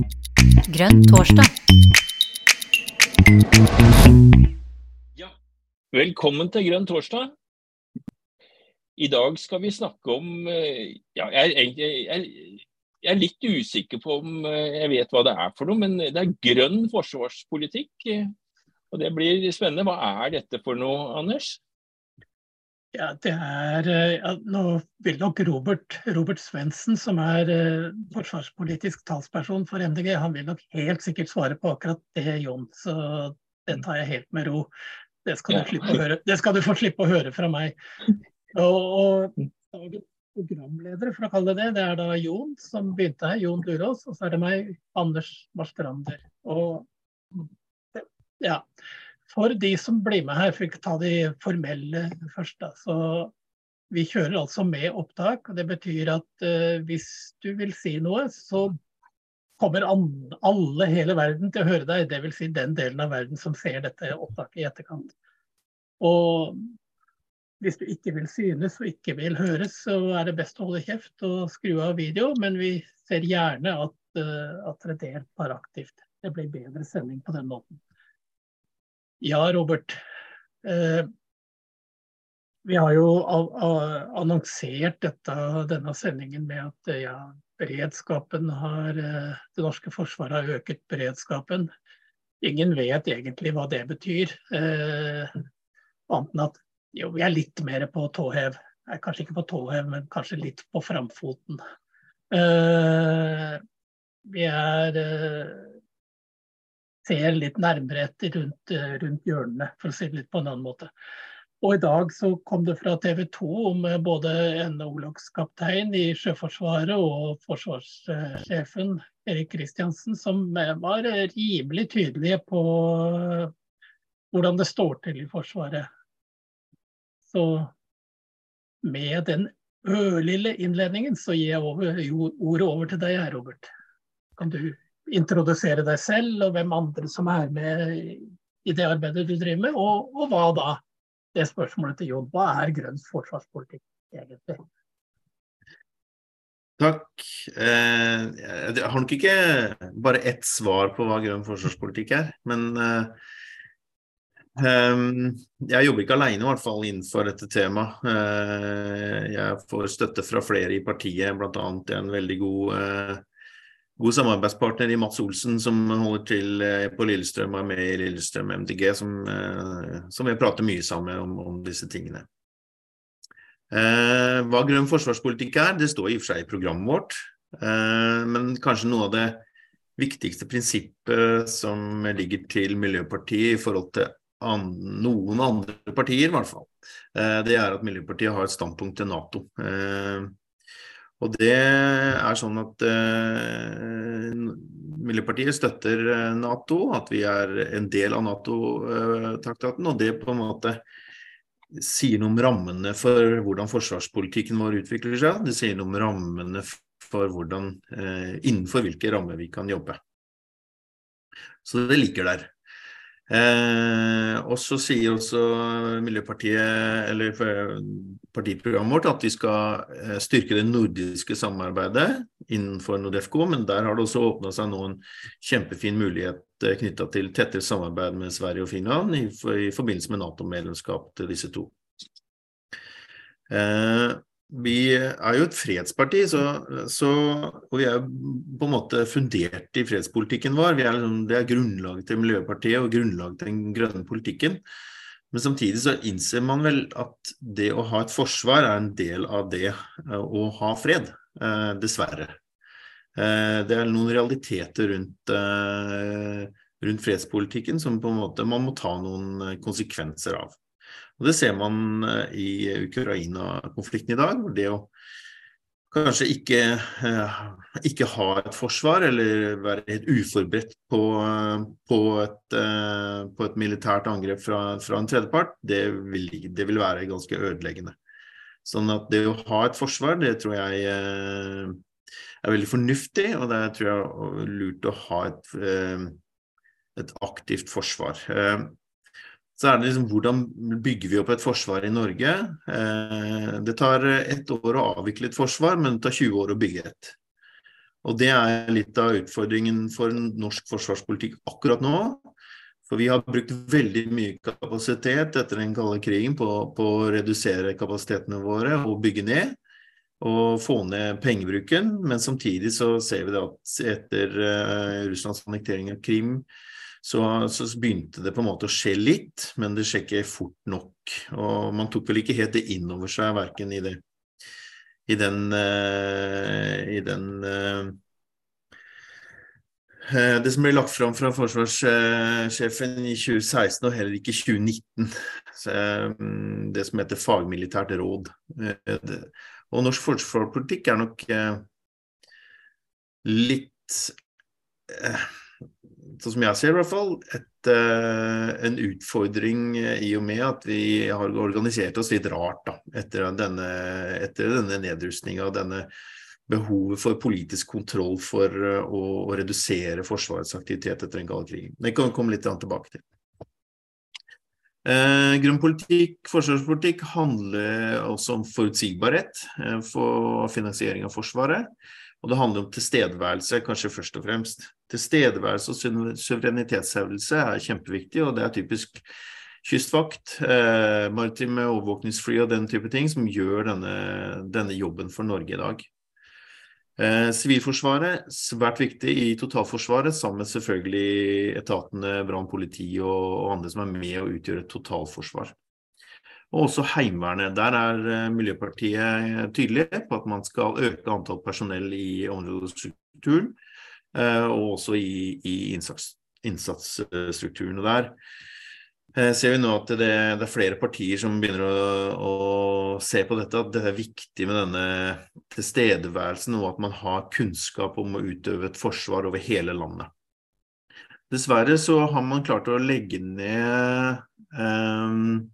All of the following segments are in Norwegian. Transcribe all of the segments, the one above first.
Grønn torsdag. Ja, velkommen til Grønn torsdag. I dag skal vi snakke om eh, ja, jeg, er jeg, jeg er litt usikker på om eh, jeg vet hva det er for noe, men det er grønn forsvarspolitikk. eh, Og det blir spennende. Hva er dette for noe, Anders? Ja, det er eh, ja, Nå vil nok Robert, Robert Svendsen, som er eh, forsvarspolitisk talsperson for MDG, han vil nok helt sikkert svare på akkurat det, Jon. Så det tar jeg helt med ro. Det skal, du, høre. det skal du få slippe å høre fra meg. Og, og programledere, for å kalle det det, det er da Jon som begynte her, Jon Lurås, og så er det meg, Anders Marstrander. Og ja, for de som blir med her, for ikke ta de formelle først, da, så vi kjører altså med opptak. og Det betyr at uh, hvis du vil si noe, så kommer alle hele verden til å høre deg. Dvs. Si den delen av verden som ser dette opptaket i etterkant. Og hvis du ikke vil synes og ikke vil høres, så er det best å holde kjeft og skru av video. Men vi ser gjerne at, uh, at dere deltar aktivt. Det blir bedre sending på den måten. Ja, Robert. Eh, vi har jo annonsert dette, denne sendingen med at eh, ja, beredskapen har eh, Det norske forsvaret har øket beredskapen. Ingen vet egentlig hva det betyr. Eh, annet enn at jo, vi er litt mer på tå hev. Eh, Kanskje ikke på tå hev, men kanskje litt på framfoten. Eh, vi er eh, ser litt nærmere etter rundt, eh, rundt hjørnene, for å si det litt på en annen måte. Og i dag så kom det fra TV 2 om eh, både en orlogskaptein i Sjøforsvaret og forsvarssjefen Erik Kristiansen, som eh, var rimelig tydelige på hvordan det står til i Forsvaret. Så med den ørlille innledningen så gir jeg over, ordet over til deg, Robert. Kan du introdusere deg selv og hvem andre som er med i det arbeidet du driver med, og, og hva da? Det spørsmålet til Jon. Hva er grønn forsvarspolitikk egentlig? Takk. Eh, jeg har nok ikke bare ett svar på hva grønn forsvarspolitikk er, men eh, ehm, jeg jobber ikke alene, i hvert fall innenfor dette temaet. Eh, jeg får støtte fra flere i partiet, bl.a. en veldig god, god samarbeidspartner i Mats Olsen, som holder til eh, på Lillestrøm og er med i Lillestrøm MDG, som, eh, som jeg prater mye sammen med om, om disse tingene. Eh, hva grønn forsvarspolitikk er, det står i og for seg i programmet vårt. Eh, men kanskje noe av det viktigste prinsippet som ligger til Miljøpartiet i forhold til an noen andre partier, i hvert fall, eh, det er at Miljøpartiet har et standpunkt til Nato. Eh, og det er sånn at eh, Miljøpartiet støtter eh, Nato, at vi er en del av Nato-traktaten, og det på en måte sier noe om rammene for hvordan forsvarspolitikken vår utvikler seg. Det sier noe om rammene for hvordan, eh, innenfor hvilke rammer vi kan jobbe. Så det ligger der. Eh, og så sier også Miljøpartiet, eller eh, partiprogrammet vårt, at vi skal eh, styrke det nordiske samarbeidet innenfor Nordefco, men der har det også åpna seg nå en kjempefin mulighet eh, knytta til tettere samarbeid med Sverige og Finland i, i forbindelse med Nato-medlemskap til disse to. Eh, vi er jo et fredsparti, så, så, og vi er på en måte fundert i fredspolitikken vår. Er liksom, det er grunnlaget til Miljøpartiet og grunnlaget til den grønne politikken. Men samtidig så innser man vel at det å ha et forsvar er en del av det eh, å ha fred, eh, dessverre. Eh, det er noen realiteter rundt, rundt fredspolitikken som på en måte man må ta noen konsekvenser av. Og Det ser man eh, i Ukraina-konflikten i dag. hvor Det å kanskje ikke, eh, ikke ha et forsvar, eller være helt uforberedt på, eh, på, et, på et militært angrep fra, fra en tredjepart, det vil, det vil være ganske ødeleggende. Sånn at det å ha et forsvar, det tror jeg er veldig fornuftig, og det tror jeg er lurt å ha et, et aktivt forsvar. Eh, Så er det liksom hvordan bygger vi opp et forsvar i Norge? Eh, Det tar ett år å avvikle et forsvar, men det tar 20 år å bygge et. Og det er litt av utfordringen for norsk forsvarspolitikk akkurat nå. For vi har brukt veldig mye kapasitet etter den kalde krigen på, på å redusere kapasitetene våre og bygge ned. Og få ned pengebruken. Men samtidig så ser vi at etter uh, Russlands annektering av Krim, så, så, begynte det på en måte å skje litt, men det skjer ikke fort nok. Og man tok vel ikke helt det inn over seg, verken i det i den, uh, i den uh, det som ble lagt fram fra forsvarssjefen i 2016 og heller ikke i 2019. Det som heter fagmilitært råd. Og norsk forsvarspolitikk er nok litt sånn som jeg ser i hvert fall, et, uh, en utfordring i og med at vi har organisert oss litt rart da, etter denne, etter denne nedrustninga denne behovet for politisk kontroll for uh, å, å, redusere Forsvarets aktivitet etter den kalde krigen. Det kan vi komme litt tilbake til. Eh, grunnpolitikk, forsvarspolitikk handler også om forutsigbarhet eh, for finansiering av Forsvaret. Og det handler om tilstedeværelse, kanskje først og fremst. Tilstedeværelse og suverenitetshevelse er kjempeviktig, og det er typisk kystvakt, eh, maritime overvåkningsfly og den type ting som gjør denne, denne jobben for Norge i dag. Eh, Sivilforsvaret, svært viktig i totalforsvaret, sammen med selvfølgelig etatene brann, politi og, og andre som er med å utgjøre et totalforsvar. Og også Heimevernet. Der er eh, Miljøpartiet tydelige på at man skal øke antall personell i områdestrukturen, eh, og også i, i innsats, innsatsstrukturen. Der eh, ser vi nå at det, det, er flere partier som begynner å, å, se på dette, at det er viktig med denne tilstedeværelsen, og at man har kunnskap om å utøve et forsvar over hele landet. Dessverre så har man klart å legge ned um,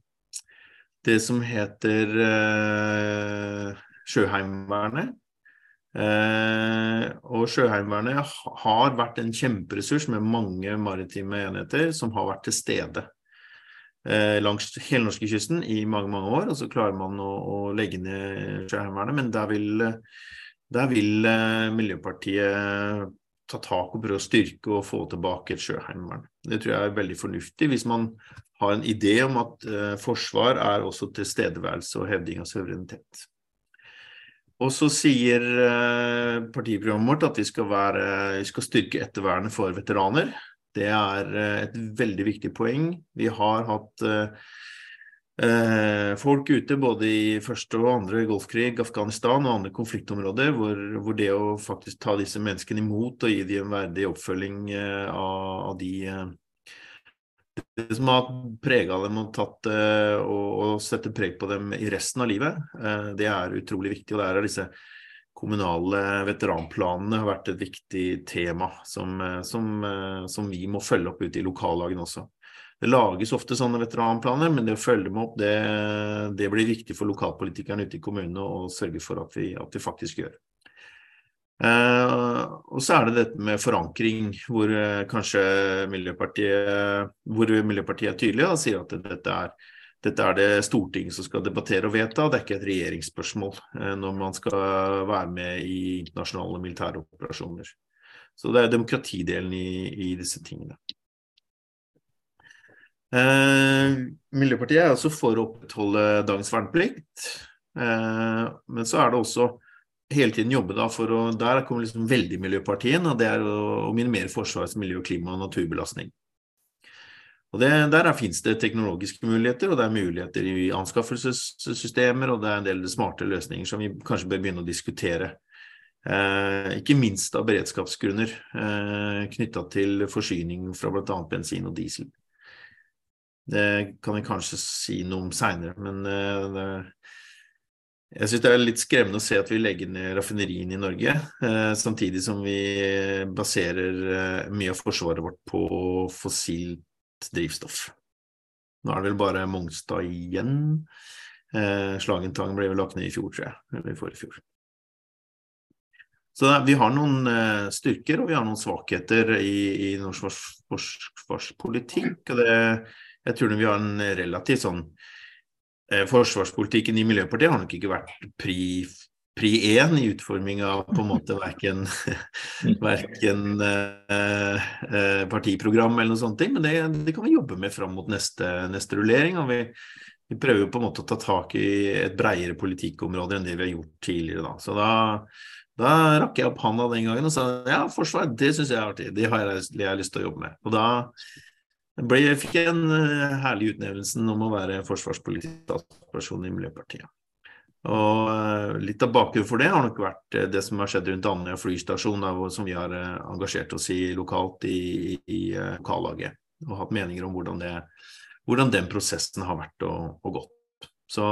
det som heter eh, Sjøheimevernet. Eh, og Sjøheimevernet har vært en kjemperessurs med mange maritime enheter som har vært til stede eh, langs hele norskekysten i mange mange år. Og så klarer man å, å legge ned Sjøheimevernet, men der vil, der vil Miljøpartiet ta tak og prøve å styrke og få tilbake et sjøheimevern. Det tror jeg er veldig fornuftig hvis man har en idé om at eh, forsvar er også tilstedeværelse og hevding av suverenitet. Og så sier eh, partiprogrammet vårt at vi skal, være, vi skal styrke ettervernet for veteraner. Det er eh, et veldig viktig poeng. Vi har hatt folk ute både i første og andre Golfkrig, Afghanistan og andre konfliktområder, hvor, hvor, det å faktisk ta disse menneskene imot og gi dem en verdig oppfølging av, av de det som har prega dem og, tatt, eh, og, og setter preg på dem i resten av livet, eh, det er utrolig viktig. Og det er disse kommunale veteranplanene har vært et viktig tema som, eh, som, som vi må følge opp ute i lokallagene også. Det lages ofte sånne veteranplaner, men det å følge dem opp, det, det blir viktig for lokalpolitikerne ute i kommunene å sørge for at vi, at vi faktisk gjør. Uh, og så er det dette med forankring, hvor uh, kanskje Miljøpartiet, hvor Miljøpartiet er tydelig og sier at dette er, dette er, det Stortinget som skal debattere og vedta, det er ikke et regjeringsspørsmål uh, når man skal være med i internasjonale militære operasjoner. Så det er demokratidelen i, i disse tingene. Miljøpartiet er også for å opprettholde dagens verneplikt, men så er det også hele tiden jobbe da for å Der kommer liksom veldig Miljøpartiet og det er å, minimere Forsvarets miljø-, klima- og naturbelastning. Og det, Der finnes det teknologiske muligheter, og det er muligheter i anskaffelsessystemer, og det er en del smarte løsninger som vi kanskje bør begynne å diskutere. Eh, ikke minst av beredskapsgrunner eh, knytta til forsyning fra bl.a. bensin og diesel. Det kan vi kanskje si noe om seinere, men eh, jeg syns det er litt skremmende å se at vi legger ned raffineriene i Norge, eh, samtidig som vi baserer eh, mye av forsvaret vårt på fossilt drivstoff. Nå er det vel bare Mongstad igjen. Eh, Slagentang ble vel lagt ned i fjor, tror jeg. Eller forrige fjor. Så vi har noen styrker og vi har noen svakheter i, i norsk forsvarspolitikk. og det, jeg tror vi har en relativt sånn forsvarspolitikken i Miljøpartiet har nok ikke vært pri pri én i utforming av på en måte verken, verken eh, eh, partiprogram eller noe sånt, men det, det, kan vi jobbe med fram mot neste, neste rullering. og vi, vi prøver på en måte å ta tak i et bredere politikkområde enn det vi har gjort tidligere. Da. Så da, da rakk jeg opp handa den gangen og sa ja, forsvar, det syns jeg er artig, det har jeg, det har jeg lyst til å jobbe med. Og da ble, fikk en uh, herlig utnevnelse om å være forsvarspolitisk statsperson i Miljøpartiet. Og uh, Litt av bakgrunnen for det har nok vært uh, det som har skjedd rundt Andøya flystasjon, som vi har engasjert oss i lokalt i, i, lokallaget. Og hatt meninger om hvordan, det, hvordan den prosessen har vært og, og gått. Så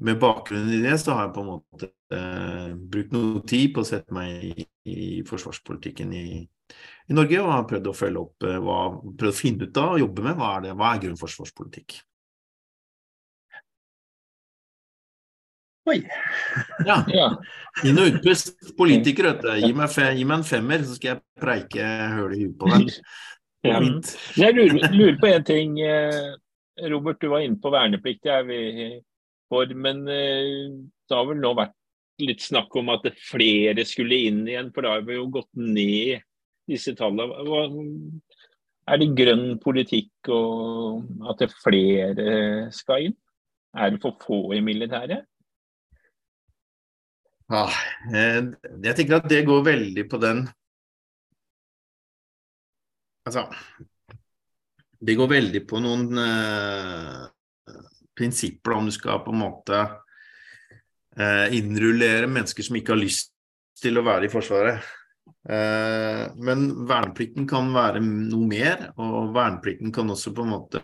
med bakgrunn i det så har jeg på en måte brukt noe tid på å sette meg i, i forsvarspolitikken i, i, Norge, og har prøvd å følge opp, eh, hva, prøvd å finne ut av og jobbe med hva er, det, hva er forsvarspolitikk. Oi. Ja. ja. Inn- og utpust. Politiker, vet du. Gi meg, gi meg en femmer, så skal jeg preike høl i huet på deg. Ja. Jeg lurer, lurer, på en ting. Eh, Robert, du var inne på verneplikt. Jeg vil for. Men eh, det har vel nå vært litt snakk om at flere skulle inn igjen, for da har vi jo gått ned disse tallene. Er det grønn politikk og at det flere skal inn? Er det for få i militæret? Ja, jeg tenker at det går veldig på den Altså Det går veldig på noen uh, prinsipper om du skal på en måte eh, innrullere mennesker som ikke har lyst til å være i Forsvaret. Eh, men verneplikten kan være noe mer, og verneplikten kan også på en måte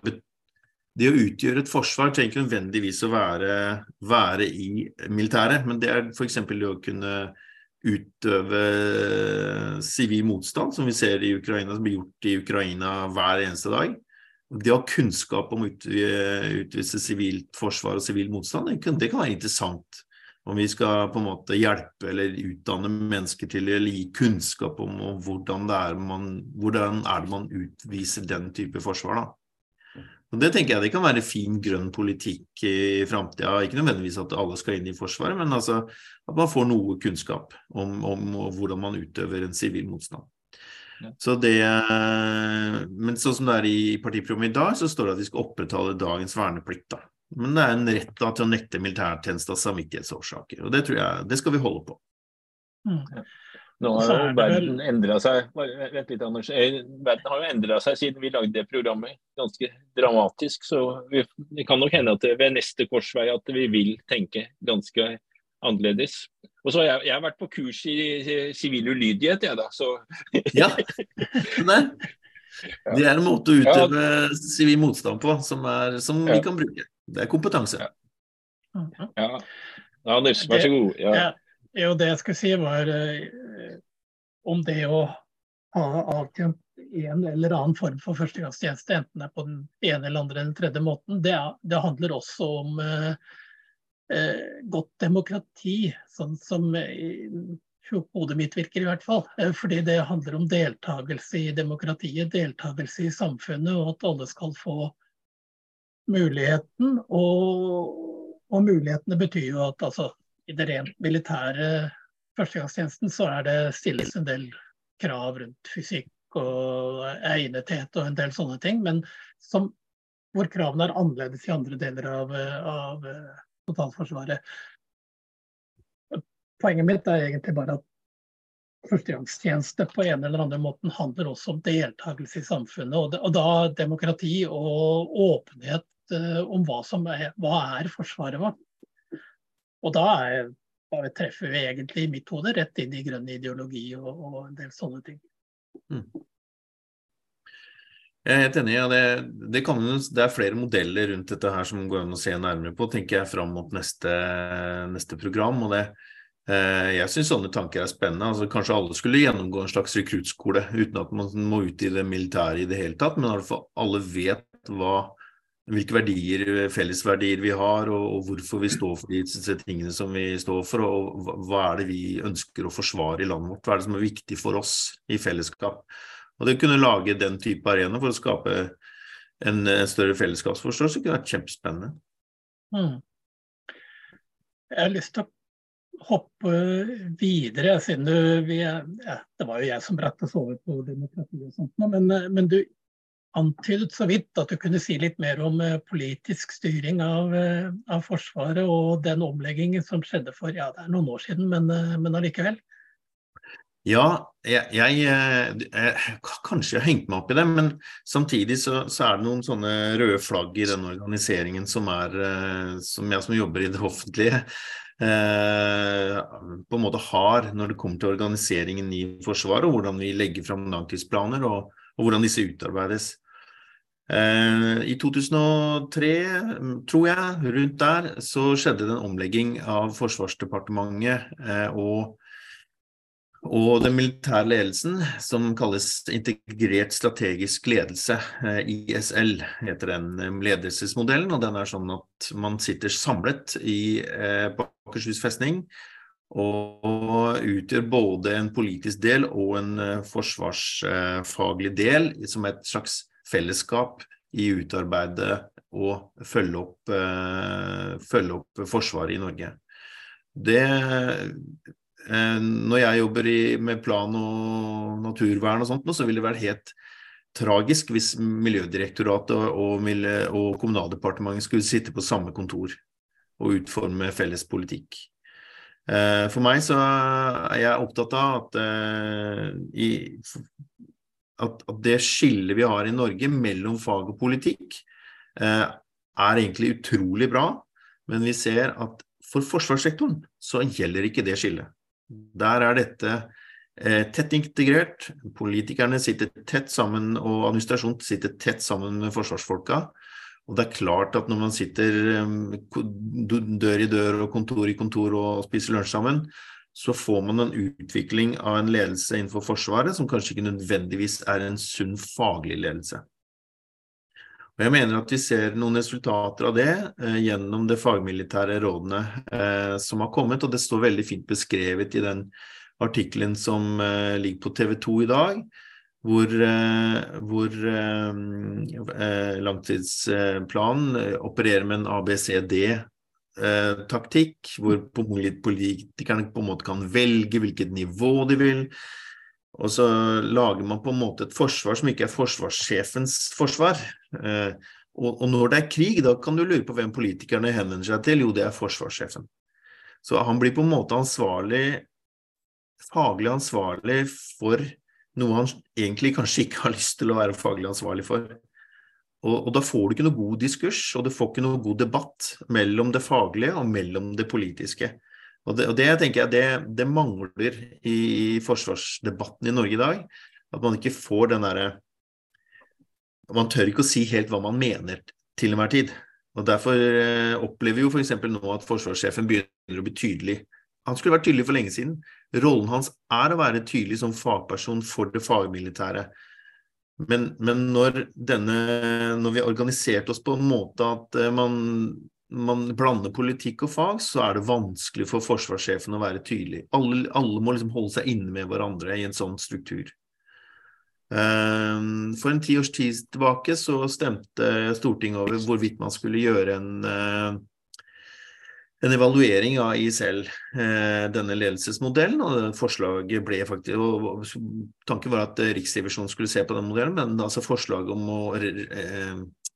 Det å utgjøre et forsvar trenger ikke nødvendigvis å være, være i militæret, men det er f.eks. det å kunne utøve sivil motstand, som vi ser i Ukraina, som blir gjort i Ukraina hver eneste dag det å ha kunnskap om å utvise sivilt forsvar og sivil motstand, det kan, være interessant. Om vi skal på en måte hjelpe eller utdanne mennesker til å gi kunnskap om hvordan det er man, hvordan er det man utviser den type forsvar. da. Og Det tenker jeg det kan være fin grønn politikk i framtida. Ikke nødvendigvis at alle skal inn i Forsvaret, men altså at man får noe kunnskap om, om hvordan man utøver en sivil motstand. Så det, men sånn som det er i partiprogrammet i dag, så står det at vi skal opprettholde dagens verneplikt. da. Men det er en rett da, til å nekte militærtjeneste av samvittighetsårsaker. Og det tror jeg, det skal vi holde på. Mm. Nå har jo verden endra seg Vent litt, Anders. Eh, verden har jo endra seg siden vi lagde det programmet. Ganske dramatisk. Så vi, det kan nok hende at ved neste korsvei at vi vil tenke ganske annerledes. Og så har jeg, jeg har vært på kurs i sivil ulydighet, jeg da, så Ja. Nei. Det er en måte å utøve sivil motstand på som, er, som vi kan bruke. Det er kompetanse. Ja. ja. Anders, vær så god. Ja. Jo, det jeg skulle si, var uh, om det å ha avtjent en eller annen form for førstegangstjeneste, enten det er på den ene eller andre eller tredje måten, det, det handler også om uh, eh, godt demokrati, sånn som hodet mitt virker i hvert fall. Eh, fordi det handler om deltakelse i demokratiet, deltakelse i samfunnet, og at alle skal få muligheten. Og, og mulighetene betyr jo at altså, i det rent militære førstegangstjenesten så er det stilles en del krav rundt fysikk og egnethet og en del sånne ting, men som, hvor kravene er annerledes i andre deler av, av totalforsvaret. Poenget mitt er egentlig bare at førstegangstjeneste på en eller annen måten handler også om deltakelse i samfunnet. Og da demokrati og åpenhet uh, om hva som er, hva er Forsvaret vårt. Og da, er, treffer vi egentlig i mitt hode rett inn i grønn ideologi og, og en del sånne ting. Mm. Jeg er helt enig. Ja, det, det, kan, det, er flere modeller rundt dette her som går an å se nærmere på, tenker jeg, fram mot neste, neste program. og det eh, Jeg syns sånne tanker er spennende. altså Kanskje alle skulle gjennomgå en slags rekruttskole uten at man må ut i det militære i det hele tatt, men i alle vet hva, hvilke verdier, fellesverdier vi har, og, og, hvorfor vi står for de tingene som vi står for, og hva er det vi ønsker å forsvare i landet vårt. Hva er det som er viktig for oss i fellesskap. Og det kunne lage den type arena for å skape en, en større fellesskapsforståelse kunne vært kjempespennende. Mm. Jeg har lyst til å hoppe videre, siden du vi, ja, Det var jo jeg som brakte oss over på demokrati og sånt, men, men, du antydet så vidt at du kunne si litt mer om politisk styring av, av Forsvaret og den omleggingen som skjedde for ja, det er noen år siden, men, men allikevel. Ja, jeg, jeg, jeg, Kanskje jeg har hengt meg opp i det, men samtidig så, så, er det noen sånne røde flagg i den organiseringen som er Som jeg som jobber i det offentlige, eh, på en måte har når det kommer til organiseringen i Forsvaret, og hvordan vi legger fram langtidsplaner, og, og hvordan disse utarbeides. Eh, I 2003, tror jeg, rundt der, så skjedde det en omlegging av Forsvarsdepartementet eh, og og den militære ledelsen, som kalles integrert strategisk ledelse, eh, ISL, heter den ledelsesmodellen. Og den er sånn at man sitter samlet i, Akershus festning og utgjør både en politisk del og en forsvarsfaglig del, som et slags fellesskap i utarbeide og følge opp, følge opp Forsvaret i Norge. Det Eh, når jeg jobber i, med plan og naturvern og sånt, så ville det vært helt tragisk hvis Miljødirektoratet og, og, Kommunaldepartementet skulle sitte på samme kontor og utforme felles politikk. Eh, for meg så er jeg opptatt av at, eh, i, at, at det skillet vi har i Norge mellom fag og politikk, er egentlig utrolig bra. Men vi ser at for forsvarssektoren så gjelder ikke det skillet. Der er dette eh, tett integrert. Politikerne sitter tett sammen, og administrasjonen sitter tett sammen med forsvarsfolka. Og det er klart at når man sitter eh, dør i dør og kontor i kontor og spiser lunsj sammen, så får man en utvikling av en ledelse innenfor Forsvaret som kanskje ikke nødvendigvis er en sunn faglig ledelse. Og Jeg mener at vi ser noen resultater av det eh, gjennom det fagmilitære rådene eh, som har kommet, og det står veldig fint beskrevet i den artikkelen som eh, ligger på TV 2 i dag, hvor, eh, hvor eh, eh, langtidsplanen opererer med en ABCD-taktikk, hvor politikerne på en måte kan velge hvilket nivå de vil. Og så lager man på en måte et forsvar som ikke er forsvarssjefens forsvar. Eh, og, og, når det er krig, da kan du lure på hvem politikerne henvender seg til. Jo, det er forsvarssjefen. Så han blir på en måte ansvarlig, faglig ansvarlig for noe han egentlig kanskje ikke har lyst til å være faglig ansvarlig for. Og, og da får du ikke noe god diskurs, og du får ikke noe god debatt mellom det faglige og mellom det politiske. Og det, og det tenker jeg det, det mangler i, i, forsvarsdebatten i Norge i dag. At man ikke får den derre Man tør ikke å si helt hva man mener til enhver tid. Og Derfor eh, opplever vi jo f.eks. nå at forsvarssjefen begynner å bli tydelig. Han skulle vært tydelig for lenge siden. Rollen hans er å være tydelig som fagperson for det fagmilitære. Men, men når, denne, når vi har organisert oss på en måte at eh, man man blander politikk og fag, så er det vanskelig for forsvarssjefen å være tydelig. Alle, alle må liksom holde seg inne med hverandre i en sånn struktur. Um, for en tiårs tid tilbake så stemte Stortinget over hvorvidt man skulle gjøre en, uh, en evaluering av ISL, eh, denne ledelsesmodellen. og forslaget ble faktisk, og Tanken var at Riksrevisjonen skulle se på den modellen, men altså forslaget om å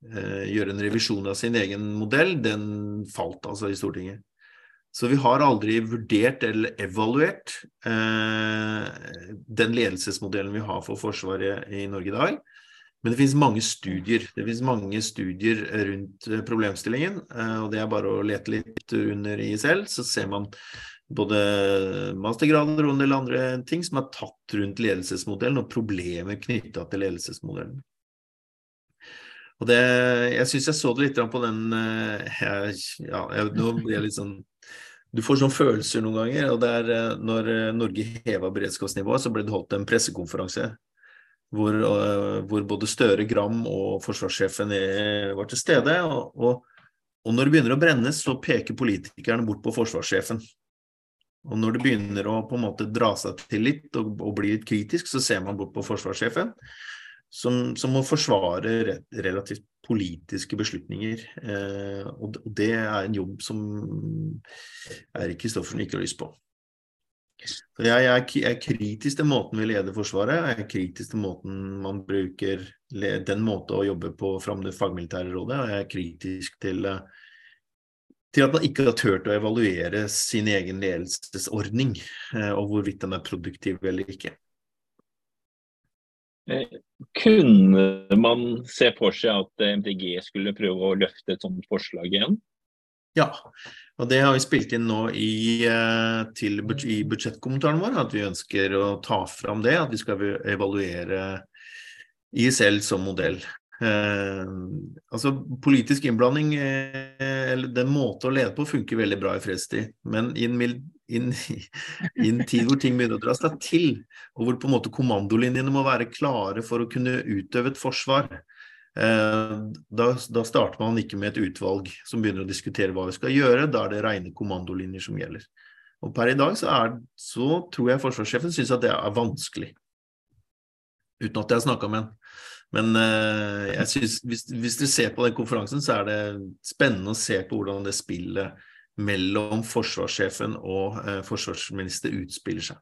Eh, gjøre en revisjon av sin egen modell, den falt altså i Stortinget. Så vi har aldri vurdert eller evaluert eh, den ledelsesmodellen vi har for Forsvaret i Norge i dag. Men det finnes mange studier det finnes mange studier rundt eh, problemstillingen. Eh, og det er bare å lete litt under ISL, så ser man både mastergrader og en del andre ting som er tatt rundt ledelsesmodellen og problemer knytta til ledelsesmodellen. Og det, jeg syns jeg så det litt på den eh, jeg, ja, jeg, Nå blir jeg litt sånn Du får sånne følelser noen ganger. og det er eh, Når eh, Norge heva beredskapsnivået, så ble det holdt en pressekonferanse hvor, hvor både Støre, Gram og forsvarssjefen var til stede. Og, og, når det begynner å brenne, så peker politikerne bort på forsvarssjefen. Og når det begynner å på en måte dra seg til litt og, og bli litt kritisk, så ser man bort på forsvarssjefen. som, som må forsvare relativt politiske beslutninger. Eh, og det er en jobb som Eirik Kristoffersen ikke har lyst på. Så jeg, jeg, er kritisk til måten vi leder Forsvaret, jeg er kritisk til måten man bruker den måten å jobbe på fram det fagmilitære rådet, og jeg er kritisk til, til at man ikke har turt å evaluere sin egen ledelsesordning, eh, og hvorvidt den er produktiv eller ikke. Eh, kunne man se for seg at MDG skulle prøve å løfte et sånt forslag igjen? Ja, og det har vi spilt inn nå i, eh, til, i budsjettkommentaren vår, at vi ønsker å ta fram det, at vi skal evaluere ISL som modell. Eh, altså Politisk innblanding, eh, eller den måten å lede på, funker veldig bra i fredstid. Men i en, tid hvor ting begynner å dra seg til, og hvor på en måte kommandolinjene må være klare for å kunne utøve et forsvar, da, da, starter man ikke med et utvalg som begynner å diskutere hva vi skal gjøre. Da er det rene kommandolinjer som gjelder. Og per i dag så, er, så tror jeg forsvarssjefen syns at det er vanskelig. Uten at jeg har snakka med ham. Men uh, jeg synes, hvis, hvis dere ser på den konferansen, så er det spennende å se på hvordan det spillet mellom forsvarssjefen og uh, forsvarsminister utspiller seg.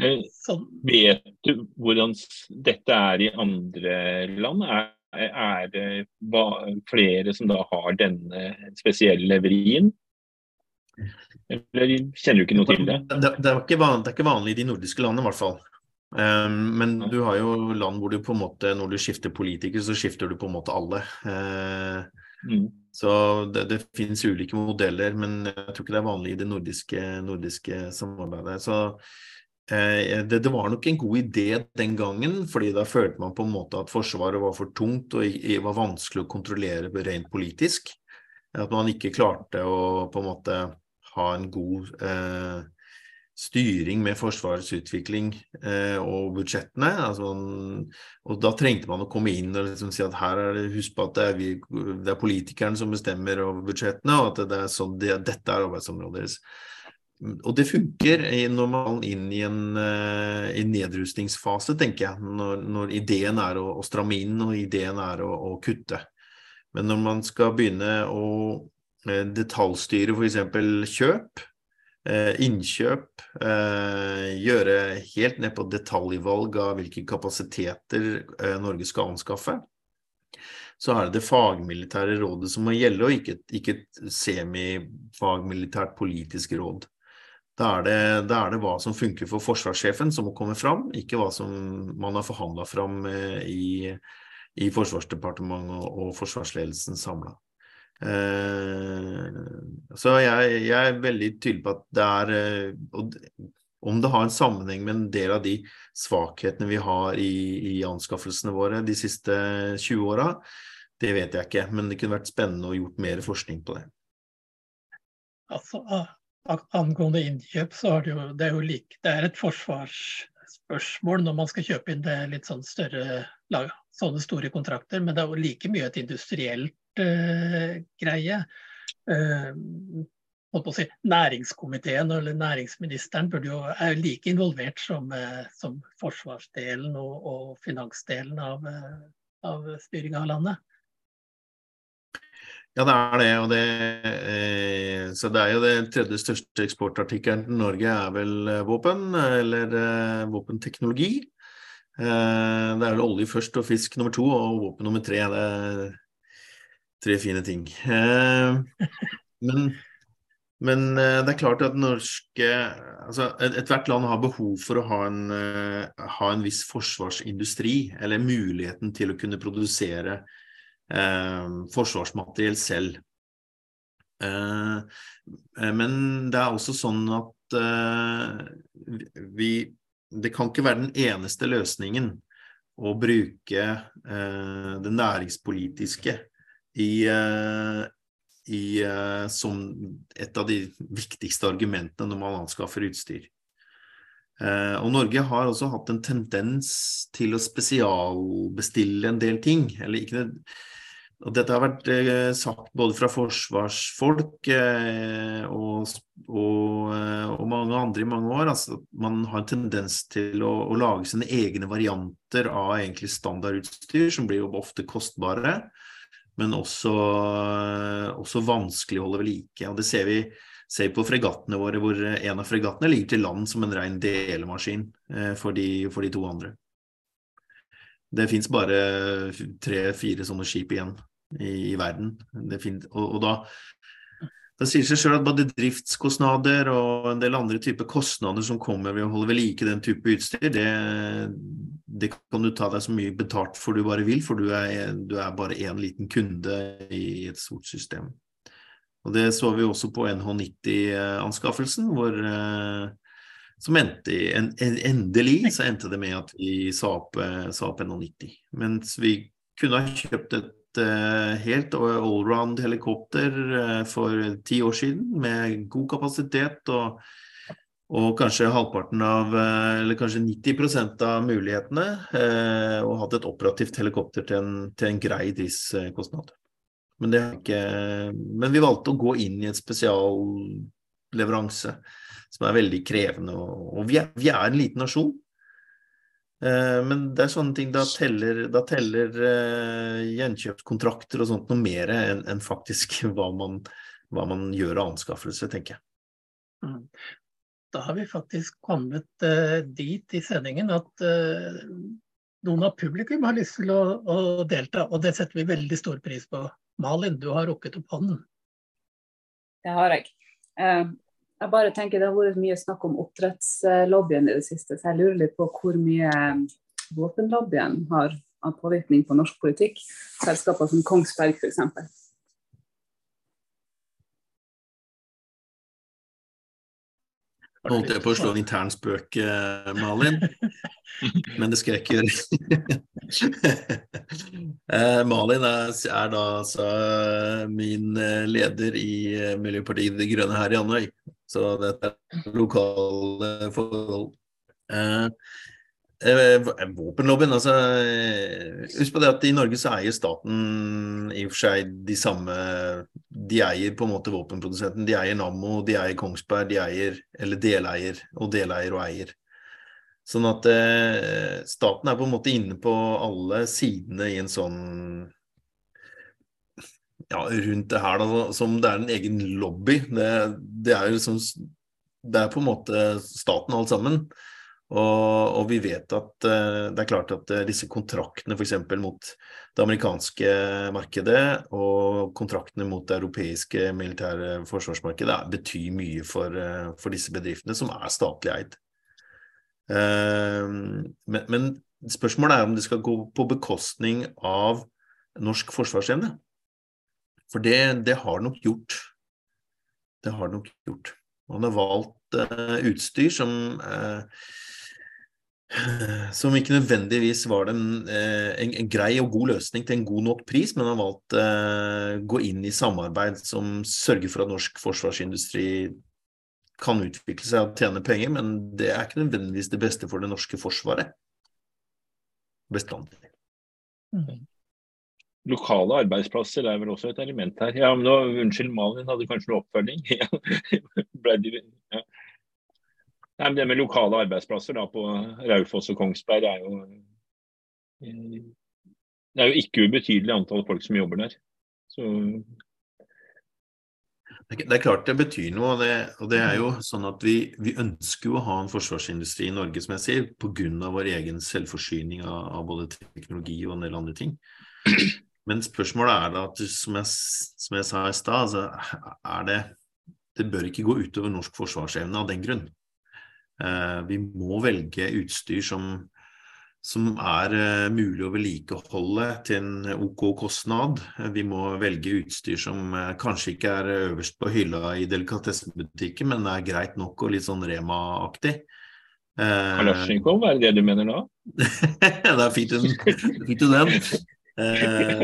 Eh, vet du hvordan dette er i andre land? Er, er det flere som da har denne spesielle vrien? Eller kjenner du ikke noe til det? Det, det, det, er, vanlig, det er ikke vanlig i de nordiske landene, i hvert fall. Um, men du har jo land hvor du på en måte, når du skifter politiker, så skifter du på en måte alle. Uh, mm. Så det, det finnes ulike modeller, men jeg tror ikke det er vanlig i det nordiske, nordiske samarbeidet. Så det, det, var nok en god idé den gangen, fordi da følte man på en måte at Forsvaret var for tungt og var vanskelig å kontrollere rent politisk. At man ikke klarte å på en måte ha en god eh, styring med Forsvarets utvikling eh, og budsjettene. Altså, og da trengte man å komme inn og liksom si at her er det, husk på at det er, vi, det er politikerne som bestemmer over budsjettene, og at det er sånn, det, dette er arbeidsområdet deres. Og det funker når man inn i en, uh, i nedrustningsfase, tenker jeg. Når, når ideen er å, å, stramme inn og ideen er å, å, kutte. Men når man skal begynne å uh, detaljstyre f.eks. kjøp, Eh, innkjøp, eh, gjøre helt ned på detaljvalg av hvilke kapasiteter eh, Norge skal anskaffe. Så er det det fagmilitære rådet som må gjelde, og ikke, ikke et semifagmilitært politisk råd. Da er, det, da er, det, hva som funker for forsvarssjefen som må komme fram, ikke hva som man har forhandla fram i, i Forsvarsdepartementet og, og forsvarsledelsen samla. Eh, så jeg, jeg, er veldig tydelig på at det er og, Om det har en sammenheng med en del av de svakhetene vi har i, i anskaffelsene våre de siste 20 åra, det vet jeg ikke. Men det kunne vært spennende å gjort mer forskning på det. Altså, Angående innkjøp, så er det jo, det er jo like, det er et forsvarsspørsmål når man skal kjøpe inn det litt sånn større sånne store kontrakter, men det er jo like mye et industrielt uh, greie. Uh, si, næringskomiteen eller næringsministeren jo, er jo like involvert som, uh, som forsvarsdelen og, og finansdelen av, av styringa av landet. Ja, det er det. Og det eh, så det er jo det tredje største eksportartikkelen til Norge er vel våpen, eller eh, våpenteknologi. Eh, det er vel olje først og fisk nummer to, og våpen nummer tre. Det er tre fine ting. Eh, men, men eh, det er klart at norske altså Ethvert land har behov for å ha en, eh, ha en, viss forsvarsindustri, eller muligheten til å kunne produsere eh, forsvarsmateriell selv. Eh, men det er også sånn at eh, vi Det kan ikke være den eneste løsningen å bruke det næringspolitiske i, eh, i, eh, som et av de viktigste argumentene når man anskaffer utstyr. Eh, og Norge har også hatt en tendens til å spesialbestille en del ting. Eller ikke og dette har vært eh, sagt både fra forsvarsfolk eh, og, og, eh, og, mange andre i mange år. Altså, man har en tendens til å, å, lage sine egne varianter av egentlig standardutstyr, som blir jo ofte kostbare, men også, også vanskelig å holde ved like. Og det ser vi, ser på fregattene våre, hvor en av fregattene ligger til land som en ren delemaskin eh, for, de, for de to andre. Det fins bare tre-fire sånne skip igjen i, i verden. og, og da, da sier seg selv at både driftskostnader og en del andre typer kostnader som kommer ved å holde ved like den type utstyr, det, det, kan du ta deg så mye betalt for du bare vil, for du er, du er bare én liten kunde i et stort system. Og Det så vi også på NH90-anskaffelsen, hvor eh, som endte en, en, endelig så endte det med at vi sa opp, eh, sa opp NH90. Mens vi kunne ha kjøpt et Eh, helt allround helikopter eh, for ti år siden med god kapasitet og, og kanskje halvparten av, eh, eller kanskje 90% av mulighetene, og hatt et operativt helikopter til en, til en grei driftskostnad. Men, men, vi valgte å gå inn i et spesialleveranse som er veldig krevende. Og vi, er, vi, er, en liten nasjon. Eh, men det er sånne ting, da teller, da teller uh, gjenkjøpskontrakter og sånt noe mer enn en faktisk hva man, hva man, gjør av anskaffelse, tenker jeg. Mm. Da har vi faktisk kommet uh, dit i sendingen at uh, noen av publikum har lyst til å, å, delta, og det setter vi veldig stor pris på. Malin, du har rukket opp hånden. Det har jeg. Jeg bare tenker Det har vært mye snakk om oppdrettslobbyen i det siste, så jeg lurer litt på hvor mye våpenlobbyen har av påvirkning på norsk politikk. Selskaper som Kongsberg f.eks. Nå holdt jeg på å slå en intern spøk, eh, Malin, men det ikke gjøre. Eh, Malin er, er da altså min eh, leder i Miljøpartiet De Grønne her i Andøy. Så dette er lokale forhold. Eh, våpenlobbyen, altså Husk på det at i Norge så eier staten i og for seg de samme De eier på en måte våpenprodusenten. De eier Nammo, de eier Kongsberg, de eier Eller deleier og deleier og eier. Sånn at eh, staten er på en måte inne på alle sidene i en sånn ja, rundt det her, da, som det er en egen lobby. Det, det er jo liksom Det er på en måte staten alt sammen. Og, og vi vet at uh, det er klart at uh, disse kontraktene f.eks. mot det amerikanske markedet og kontraktene mot det europeiske militære forsvarsmarkedet er, betyr mye for, uh, for, disse bedriftene, som er statlig eid. Men, men, spørsmålet er om det skal gå på bekostning av norsk forsvarsevne. For det, det har nok gjort. Det har nok gjort. Man har valgt utstyr som uh, som ikke nødvendigvis var den, uh, en, en, grei og god løsning til en god nok pris, men har valgt å gå inn i samarbeid som sørger for at norsk forsvarsindustri kan utvikle seg og tjene penger, men det er ikke nødvendigvis det beste for det norske forsvaret. Bestandig. Mm lokale arbeidsplasser er vel også et element her. Ja, men nå, Unnskyld, Malin hadde kanskje noe oppfølging? ja. Nei, men Det med lokale arbeidsplasser da, på Raufoss og Kongsberg er jo eh, Det er jo ikke ubetydelig antall folk som jobber der. Så det er klart det betyr noe, og det, og det er jo sånn at vi, vi, ønsker å ha en forsvarsindustri i Norge, som jeg sier, pga. vår egen selvforsyning av, av, både teknologi og en del andre ting. Men spørsmålet er da at som jeg, som jeg sa i stad, altså, det Det bør ikke gå utover norsk forsvarsevne av den grunn. Eh, vi må velge utstyr som, som er uh, mulig å vedlikeholde til en OK kostnad. Vi må velge utstyr som uh, kanskje ikke er øverst på hylla i delikatessebutikken, men er greit nok og litt sånn Rema-aktig. Kalasjnikov, er det det du mener nå? da fikk du den. Eh,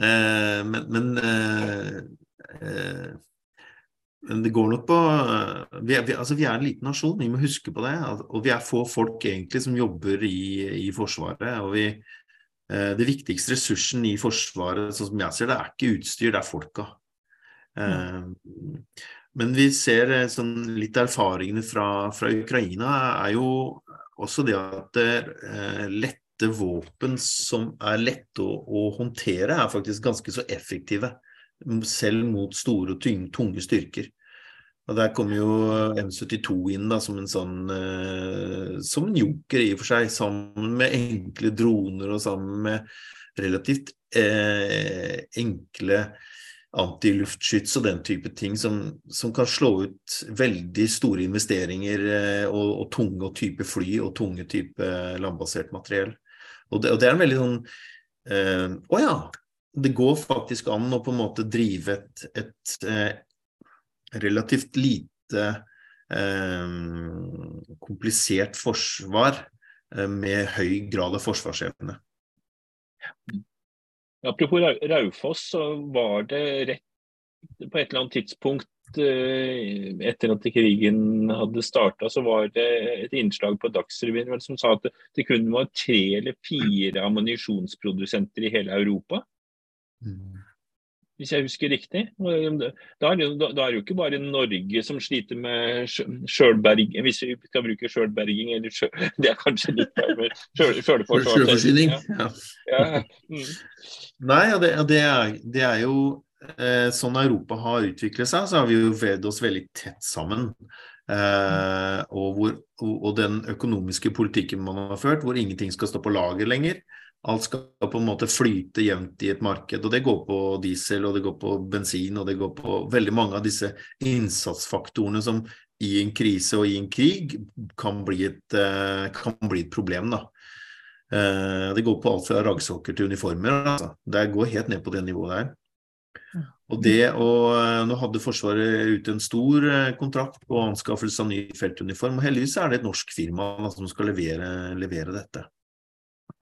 den. men, men, eh, men det går nok på vi er, vi, altså vi er, en liten nasjon, vi må huske på det. Og vi er få folk egentlig som jobber i, i Forsvaret. og vi eh, det viktigste ressursen i Forsvaret, sånn som jeg ser det, er ikke utstyr, det er folka. Mm. men vi ser eh, sånn litt erfaringene fra, fra, Ukraina er jo også det at det, lette våpen som er lette å, å, håndtere, er faktisk ganske så effektive. Selv mot store og tunge styrker. Og Der kommer jo M72 inn da, som en sånn eh, som en joker i og for seg, sammen med enkle droner og sammen med relativt eh, enkle antiluftskyts og den type ting som, som, kan slå ut veldig store investeringer eh, og, og, tunge og type fly og tunge type landbasert materiell. Og det, og det er en veldig sånn eh, Å ja, det går faktisk an å på en måte drive et, et eh, relativt lite eh, komplisert forsvar eh, med høy grad av forsvarsevne. Apropos Raufoss, så var det rett på et eller annet tidspunkt eh, etter at krigen hadde starta, så var det et innslag på Dagsrevyen som sa at det kun var tre eller fire ammunisjonsprodusenter i hele Europa. Mm hvis jeg husker riktig. Da er, det, da er det jo ikke bare Norge som sliter med sjølberging, hvis vi skal bruke sjølberging, eller det er kanskje litt. Sjølforsyning. Ja. ja. Mm. Nei, det, det, er, det, er, jo eh, sånn Europa har utviklet seg, så har vi jo vevd oss veldig tett sammen. Eh, og, hvor, og, den økonomiske politikken man har ført, hvor ingenting skal stå på lager lenger. Alt skal på en måte flyte jevnt i et marked. og Det går på diesel, og det går på bensin og det går på veldig mange av disse innsatsfaktorene som i en krise og i en krig kan bli et, eh, kan bli et problem. da. Eh, det går på alt fra raggsokker til uniformer. Altså. Det går helt ned på det nivået der. Og det å, eh, Nå hadde Forsvaret ute en stor kontrakt på anskaffelse av ny feltuniform. og Heldigvis er det et norsk firma som skal levere, levere dette.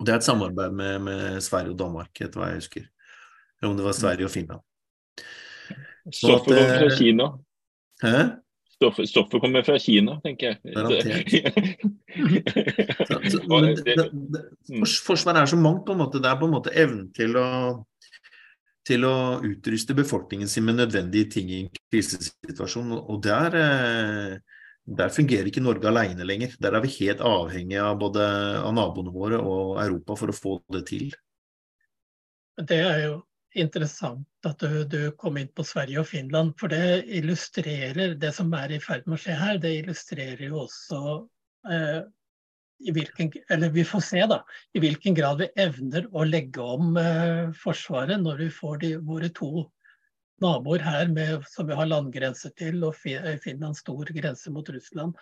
Det er et samarbeid med, med Sverige og Danmark, etter hva jeg husker. Eller om det var Sverige og Finland. Stoffet kommer fra eh, Kina. Hæ? Stoffet, stoffet, kommer fra Kina, tenker jeg. Mm. Forsvaret er så mangt, på en måte. Det er på en måte evnen til å til å utruste befolkningen sin med nødvendige ting i en krisesituasjon. Og der eh, der fungerer ikke Norge alene lenger. Der er vi helt avhengige av både av naboene våre og Europa for å få det til. Det er jo interessant at du, du, kom inn på Sverige og Finland, for det illustrerer det som er i ferd med å skje her. Det illustrerer jo også eh, i hvilken, eller vi får se da, i hvilken grad vi evner å legge om eh, Forsvaret når vi får de, våre to naboer her med, som vi har landgrense til, og eh, Finland stor grense mot Russland.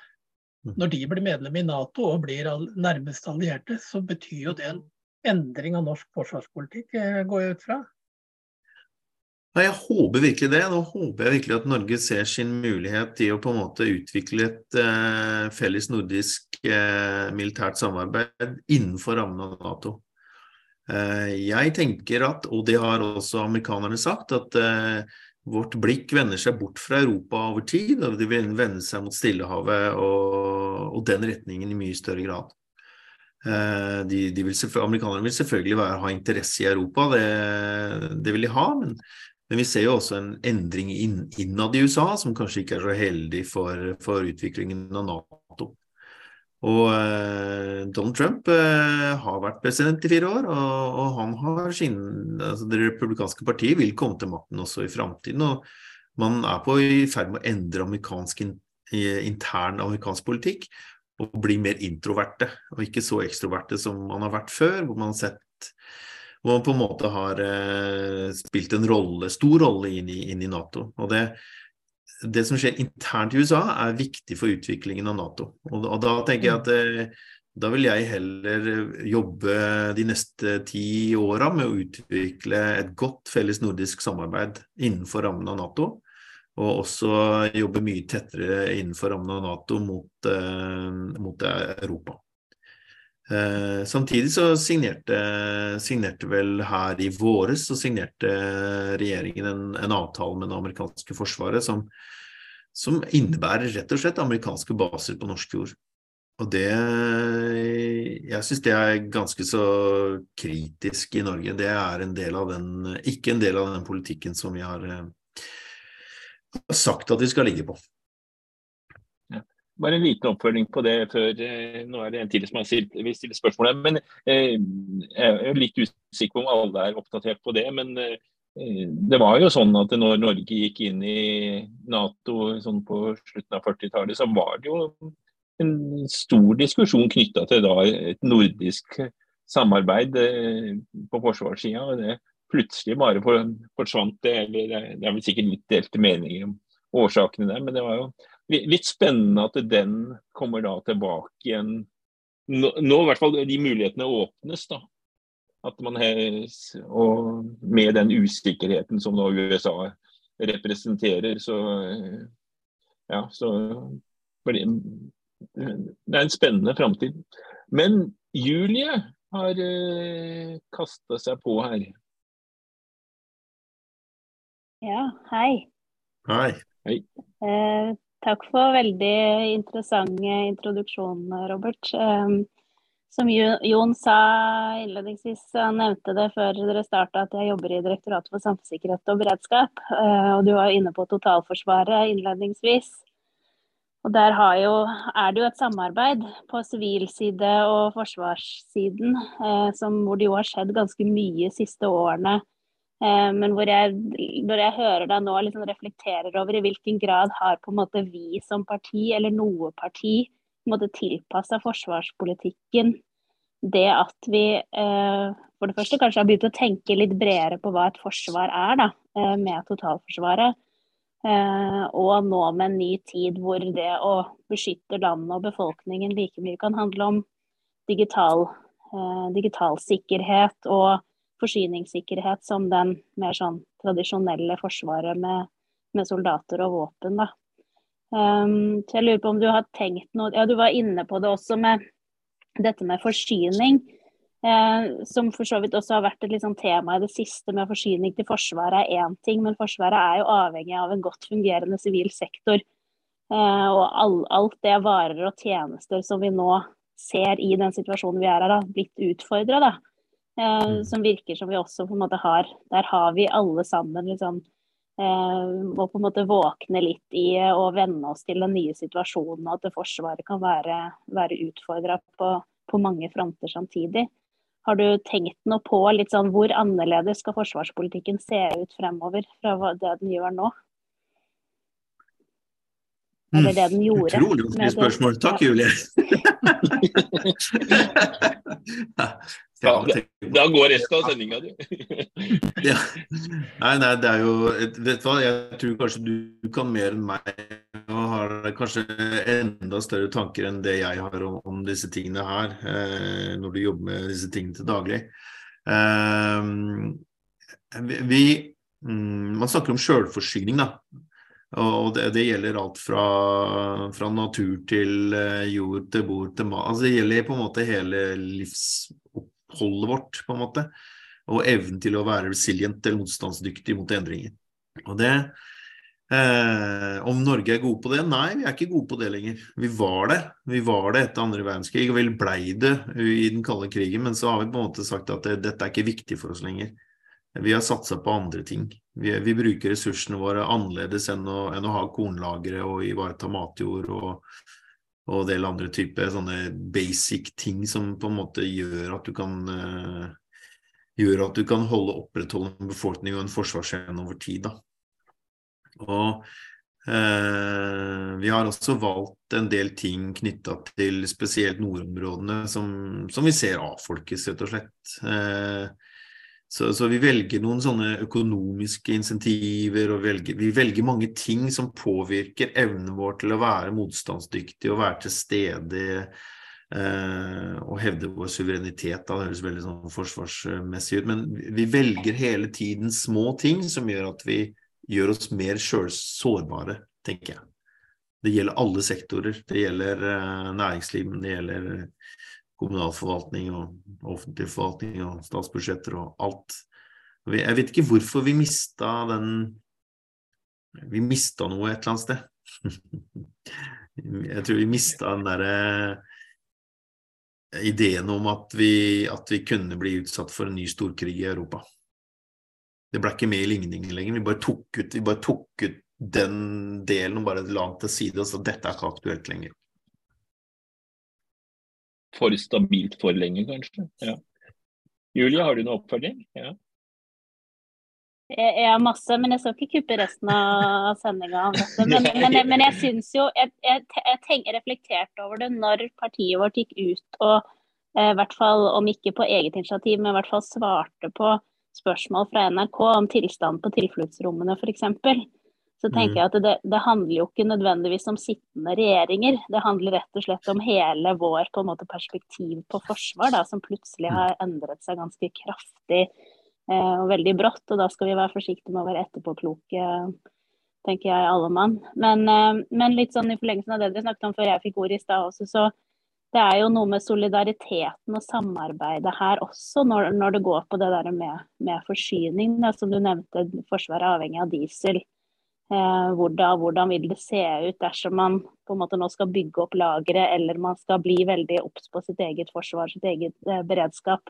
Mm. Når de blir medlem i Nato og blir all, nærmeste allierte, så betyr jo det en endring av norsk forsvarspolitikk, eh, går jeg ut fra? Ja, jeg håper virkelig det. Nå håper jeg virkelig at Norge ser sin mulighet i å på en måte utvikle et eh, felles nordisk eh, militært samarbeid innenfor rammen av Nato. Eh, jeg tenker at, og det har også amerikanerne sagt, at eh, vårt blikk vender seg bort fra Europa over tid, og det vil vende seg mot Stillehavet og, og den retningen i mye større grad. Eh, de, de vil amerikanerne vil selvfølgelig være, ha interesse i Europa, det, det vil de ha. Men, men, vi ser jo også en endring inn, innad i USA som kanskje ikke er så heldig for, for utviklingen av Nato. Og eh, Donald Trump eh, har vært president i fire år, og, og han har sin altså Det republikanske partiet vil komme til makten også i framtiden. Og man er på i ferd med å endre amerikansk intern amerikansk politikk og bli mer introverte, og ikke så ekstroverte som man har vært før, hvor man har sett hvor man på en måte har eh, spilt en rolle, stor rolle inn i, inn i Nato. Og det, det som skjer internt i USA, er viktig for utviklingen av Nato. Og, og da tenker jeg at eh, da vil jeg heller jobbe de neste ti åra med å utvikle et godt felles nordisk samarbeid innenfor rammen av Nato. Og også jobbe mye tettere innenfor rammen av Nato mot, eh, mot Europa. Eh, samtidig så signerte, signerte, vel her i våres så signerte regjeringen en, en avtale med det amerikanske forsvaret som, som, innebærer rett og slett amerikanske baser på norsk jord. og det Jeg syns det er ganske så kritisk i Norge. Det er en del av den Ikke en del av den politikken som vi har sagt at vi skal ligge på. Bare en liten oppfølging på det før eh, Nå er det en til som har stilt, vil stille spørsmål. Men eh, jeg er litt usikker på om alle er oppdatert på det. Men eh, det var jo sånn at når Norge gikk inn i Nato sånn på slutten av 40-tallet, så var det jo en stor diskusjon knytta til da, et nordisk samarbeid på forsvarssida. Det plutselig bare forsvant det. eller Det er vel sikkert litt delte meninger om årsakene der, men det var jo litt spennende at den kommer da tilbake igjen. Nå, nå i hvert fall de mulighetene åpnes, da. At man og med den usikkerheten som nå USA representerer, så ja, så det er en spennende framtid. Men Julie har eh, kasta seg på her. Ja, hei. Hei. hei. Eh, Takk for veldig interessant introduksjon, Robert. Um, som Jon sa innledningsvis, han nevnte det før dere starta, at jeg jobber i Direktoratet for samfunnssikkerhet og beredskap. Uh, og du var inne på totalforsvaret innledningsvis. Og Der jo, er det jo et samarbeid på sivil side og forsvarssiden, uh, som, hvor det jo har skjedd ganske mye de siste årene Eh, men hvor jeg, når jeg hører deg nå liksom reflekterer over i hvilken grad har på en måte vi som parti, eller noe parti, tilpassa forsvarspolitikken det at vi eh, for det første kanskje har begynt å tenke litt bredere på hva et forsvar er, da, eh, med totalforsvaret. Og nå med en ny tid hvor det å beskytte landet og befolkningen like mye kan handle om digital, digital sikkerhet og forsyningssikkerhet som den mer sånn tradisjonelle forsvaret med, med soldater og våpen. Da. Um, så jeg lurer på om du har tenkt noe Ja, du var inne på det også med dette med forsyning. Eh, som for så vidt også har vært et liksom tema i det siste med forsyning til Forsvaret er én ting, men Forsvaret er jo avhengig av en godt fungerende sivil sektor. Eh, og all, alt det varer og tjenester som vi nå ser i den situasjonen vi er da, blitt utfordra. Eh, mm. som virker som vi også på en måte har Der har vi alle sammen liksom eh, må på en måte våkne litt i å venne oss til den nye situasjonen, og at Forsvaret kan være, være utfordra på, på, mange fronter samtidig. Har du tenkt noe på litt sånn hvor annerledes skal forsvarspolitikken se ut fremover fra det den gjør nå? Eller det den gjorde. Utrolig vanskelig spørsmål. Takk, Julie. Ja, da går resten av sendinga, du. ja. Nei, nei, det er jo Vet du hva, jeg tror kanskje du kan mer enn meg og har kanskje enda større tanker enn det jeg har om, om disse tingene her, eh, når du jobber med disse tingene til daglig. Eh, vi, mm, Man snakker om sjølforsyning, da. Og det, det, gjelder alt fra, fra, natur til eh, jord til bord til mat. Altså det gjelder på en måte hele livsoppholdet holdet vårt, på en måte. Og evnen til å være resilient eller motstandsdyktig mot endringer. Og det eh, Om Norge er gode på det? Nei, vi er ikke gode på det lenger. Vi var det. Vi var det etter andre verdenskrig, og vi blei det i den kalde krigen. Men så har vi på en måte sagt at det, dette er ikke viktig for oss lenger. Vi har satsa på andre ting. Vi, vi, bruker ressursene våre annerledes enn å, enn å ha kornlagre og ivareta matjord og, og en del andre typer sånne basic ting som på en måte gjør at du kan uh, gjør at du kan holde opprettholde en befolkning og en forsvarsevne over tid. Da. Og uh, vi har også valgt en del ting knytta til spesielt nordområdene som, som, vi ser avfolkes, rett og slett. Uh, så, så, vi velger noen sånne økonomiske insentiver, og velger, vi velger mange ting som påvirker evnen vår til å være motstandsdyktig og være til stede eh, og hevde vår suverenitet. Da. Det høres veldig sånn forsvarsmessig ut, men vi velger hele tiden små ting som gjør at vi gjør oss mer sårbare, tenker jeg. Det gjelder alle sektorer. Det gjelder eh, næringsliv, det gjelder kommunalforvaltning og offentlig forvaltning og statsbudsjetter og alt. Jeg vet ikke hvorfor vi mista den Vi mista noe et eller annet sted. Jeg tror vi mista den derre ideen om at vi, at vi kunne bli utsatt for en ny storkrig i Europa. Det ble ikke med i ligningen lenger. Vi bare tok ut, bare tok ut den delen og bare la den til side og sa dette er ikke aktuelt lenger. For stabilt for lenge, kanskje. Ja. Julie, har du noe oppfølging? Ja. Jeg, har masse, men jeg skal ikke kuppe resten av sendinga. Men, men, men, jeg syns jo Jeg, jeg, jeg reflekterte over det når partiet vårt gikk ut og eh, i hvert fall, om ikke på eget initiativ, men i hvert fall svarte på spørsmål fra NRK om tilstanden på tilfluktsrommene f.eks. Så tenker mm. jeg at det, det, handler jo ikke nødvendigvis om sittende regjeringer. Det handler rett og slett om hele vår på en måte, perspektiv på forsvar, da, som plutselig mm. har endret seg ganske kraftig Eh, og veldig brått. Og da skal vi være forsiktige med å være etterpåkloke, tenker jeg, alle mann. Men, eh, men, litt sånn i forlengelsen av det dere snakket om før jeg fikk ordet i stad også, så det er jo noe med solidariteten og samarbeidet her også, når, når det går på det der med, med forsyning. Da, som du nevnte, Forsvaret er avhengig av diesel. Eh, hvordan, hvordan, vil det se ut dersom man på en måte nå skal bygge opp lagre, eller man skal bli veldig obs på sitt eget forsvar, sitt eget eh, beredskap?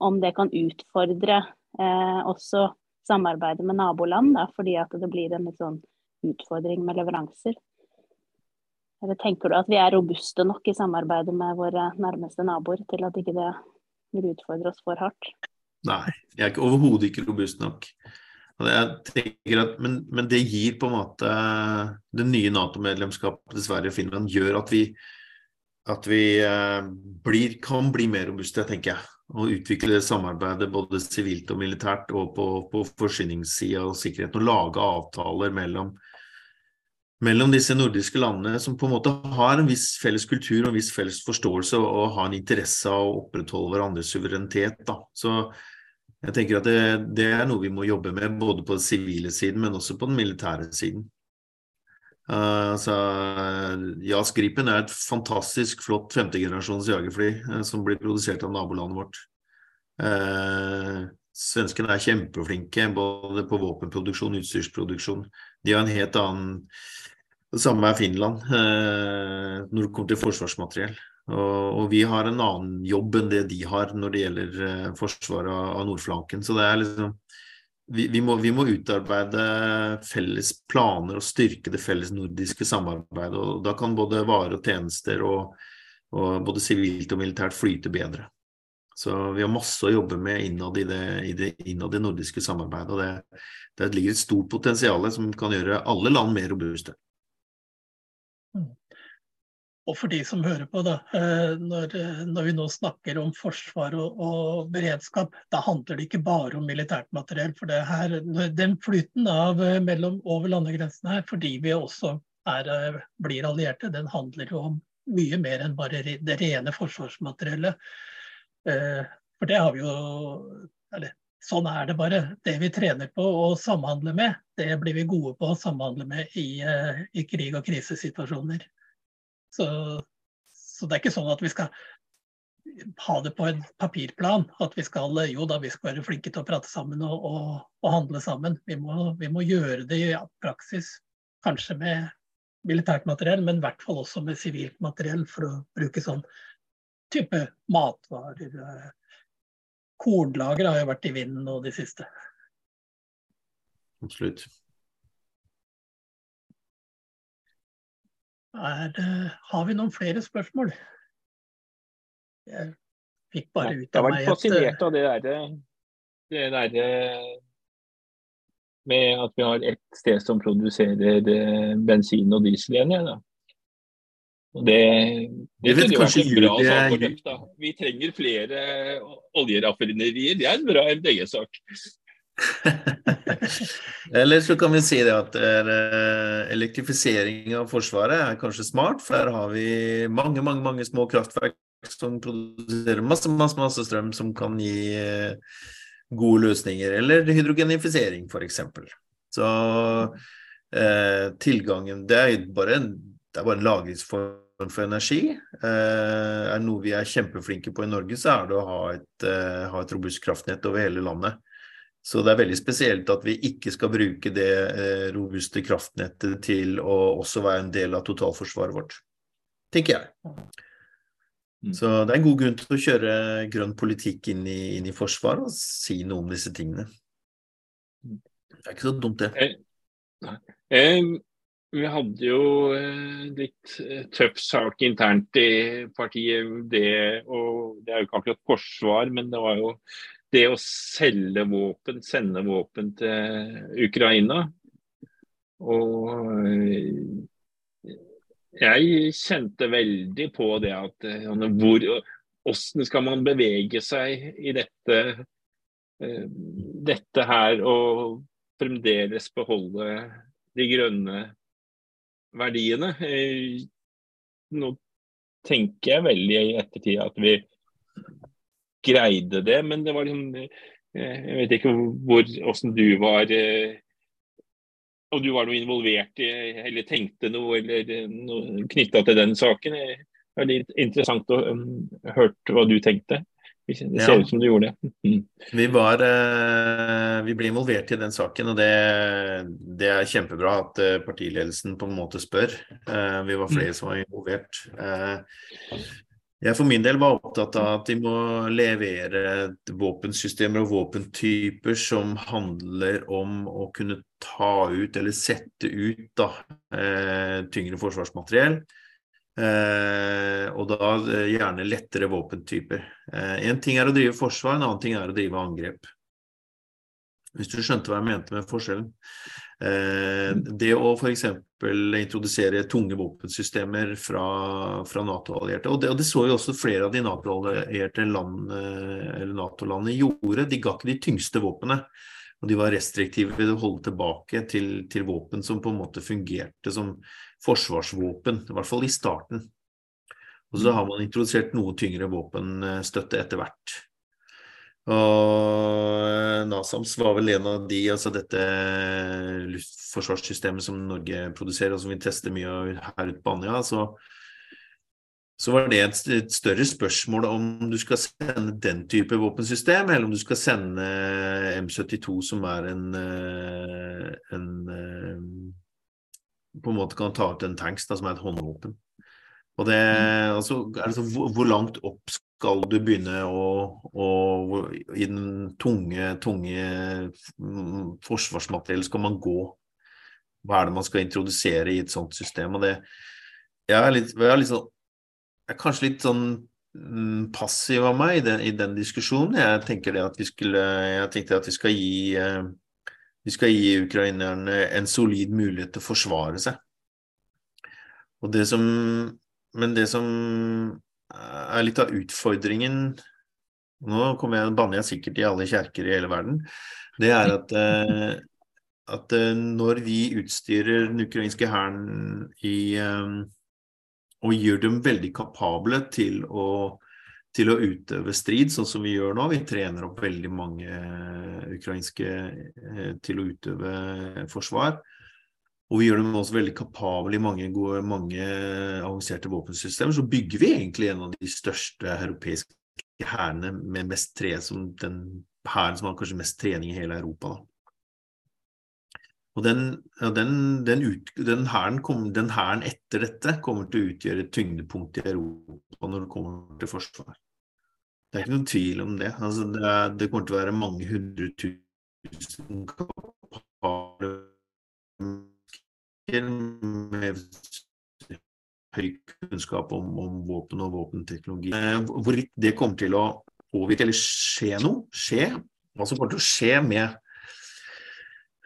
Om det kan utfordre Eh, også samarbeidet med naboland, da, fordi at det blir en sånn utfordring med leveranser. Eller tenker du at vi er robuste nok i samarbeidet med våre nærmeste naboer til at ikke det vil utfordre oss for hardt? Nei, jeg er overhodet ikke robust nok. At, men, men, det gir på en måte Det nye Nato-medlemskapet til Sverige og Finland gjør at vi, at vi eh, blir, kan bli mer robuste, tenker jeg å utvikle samarbeidet både sivilt og militært og på, på forsyningssida og sikkerheten, og lage avtaler mellom, mellom, disse nordiske landene som på en måte har en viss felles kultur og en viss felles forståelse og, og har en interesse av å opprettholde hverandres suverenitet. Da. Så jeg tenker at det, det, er noe vi må jobbe med både på den sivile siden, men også på den militære siden. Uh, så JAS Gripen er et fantastisk flott femtegenerasjons jagerfly uh, som blir produsert av nabolandet vårt. Uh, Svenskene er kjempeflinke både på våpenproduksjon og utstyrsproduksjon. De har en helt annen Det samme er Finland når det kommer til forsvarsmateriell. Og, vi har en annen jobb enn det de har når det gjelder forsvaret av, av nordflanken. Så det er liksom vi, vi, må, vi, må, utarbeide felles planer og styrke det felles nordiske samarbeidet. og Da kan både varer og tjenester og, og både sivilt og militært flyte bedre. Så vi har masse å jobbe med innad i det, i det, innad i nordiske samarbeidet. og det, det ligger et stort potensial som kan gjøre alle land mer robuste. Og for de som hører på, da, eh, når, når vi nå snakker om forsvar og, og, beredskap, da handler det ikke bare om militært materiell. For det her, den flyten av eh, mellom over landegrensene her, fordi vi også er, eh, blir allierte, den handler jo om mye mer enn bare det rene forsvarsmateriellet. For det har vi jo eller, Sånn er det bare. Det vi trener på å samhandle med, det blir vi gode på å samhandle med i, i krig- og krisesituasjoner. Så, så, det er ikke sånn at vi skal ha det på en papirplan. At vi skal jo da, vi skal være flinke til å prate sammen og, og, og handle sammen. Vi må, vi må, gjøre det i praksis. Kanskje med militært materiell, men i hvert fall også med sivilt materiell for å bruke sånn type matvarer. Kornlager har jo vært i vinden nå de siste. Absolutt. Er, har vi noen flere spørsmål? Jeg fikk bare ut av meg et Jeg var fascinert av det derre det der, med at vi har ett sted som produserer eh, bensin og diesel igjen. Ja, og det, det, det vært en bra sak for dem. Vi trenger flere oljeraffinerier. Det er en bra MDG-sak. Eller så kan vi si det at eh, elektrifisering av Forsvaret er kanskje smart, for her har vi mange, mange, mange små kraftverk som produserer masse, masse, masse strøm som kan gi eh, gode løsninger. Eller hydrogenifisering, f.eks. Så eh, tilgangen Det er bare det er bare en lagringsform for energi. Eh, er noe vi er kjempeflinke på i Norge, så er det å ha et, eh, ha et robust kraftnett over hele landet. Så det er veldig spesielt at vi ikke skal bruke det eh, robuste kraftnettet til å også være en del av totalforsvaret vårt, tenker jeg. Mm. Så det er en god grunn til å kjøre grønn politikk inn i, inn i Forsvaret og si noe om disse tingene. Det er ikke så dumt, det. Eh, vi hadde jo eh, litt eh, tøff sak internt i partiet. Det, og det er jo ikke akkurat forsvar, men det var jo det å selge våpen, sende våpen til Ukraina. Og eh, jeg kjente veldig på det at eh, hvor, hvordan skal man bevege seg i dette, eh, dette her og fremdeles beholde de grønne verdiene. Nå tenker jeg veldig i ettertid at vi greide det, men det var liksom Jeg vet ikke hvor, hvordan du var om du var noe involvert i, eller tenkte noe, eller noe knytta til den saken. Det er litt interessant å um, høre hva du tenkte. Det ser ja. ut som du gjorde det. Mm. Vi, var, vi ble involvert i den saken, og det, det, er kjempebra at partiledelsen på en måte spør. Vi var flere mm. som var involvert. Jeg for min del var opptatt av at de må levere våpensystemer og våpentyper som handler om å kunne ta ut eller sette ut da, eh, tyngre forsvarsmateriell. Eh, og da eh, gjerne lettere våpentyper. Én eh, ting er å drive forsvar, en annen ting er å drive angrep. Hvis du skjønte hva jeg mente med forskjellen. Eh, det å f.eks. introdusere tunge våpensystemer fra, fra Nato-allierte, og, og, det så jo også flere av de Nato-allierte land, Nato-landene gjorde, de ga ikke de tyngste våpnene. Og de var restriktive ved å holde tilbake til, til, våpen som på en måte fungerte som forsvarsvåpen, i hvert fall i starten. Og så har man introdusert noe tyngre våpenstøtte etter hvert. Og eh, NASAMS var vel en av de, altså dette luftforsvarssystemet som Norge produserer, og som vi tester mye her ute på Andøya. Så, så var det et, et, større spørsmål om du skal sende den type våpensystem, eller om du skal sende M72, som er en, eh, en eh, På en måte kan ta ut en tanks, da, som er et håndvåpen. Og det, mm. altså, altså, hvor, hvor langt opp skal du begynne å, å I den tunge, tunge forsvarsmateriellet skal man gå? Hva er det man skal introdusere i et sånt system? Og det, jeg er, litt, jeg er, litt sånn, jeg er kanskje litt sånn mm, passiv av meg i den, i den, diskusjonen. Jeg tenker det at vi skulle, jeg tenkte at vi skal gi eh, vi skal gi ukrainerne en solid mulighet til å forsvare seg. Og det som, men det som er litt av utfordringen Nå kommer jeg, banner jeg sikkert i alle kjerker i hele verden. Det er at, eh, at eh, når vi utstyrer den ukrainske hæren eh, og gjør dem veldig kapable til å, til å utøve strid, sånn som vi gjør nå. Vi trener opp veldig mange ukrainske til å utøve forsvar. Og vi gjør dem også veldig kapable i mange, gode, mange avanserte våpensystemer. Så bygger vi egentlig en av de største europeiske hærene med mest tre, som den hæren som har kanskje mest trening i hele Europa. Da. Og den, ja, den, den, den, hæren etter dette kommer til å utgjøre et tyngdepunkt i Europa når det kommer til forsvar. Det er ikke noen tvil om det. Altså, det, er, det kommer til å være mange hundre tusen kapable med høy kunnskap om, om, våpen og våpenteknologi. Eh, hvorvidt det kommer til å påvirke eller skje noe, skje, hva som kommer til å skje med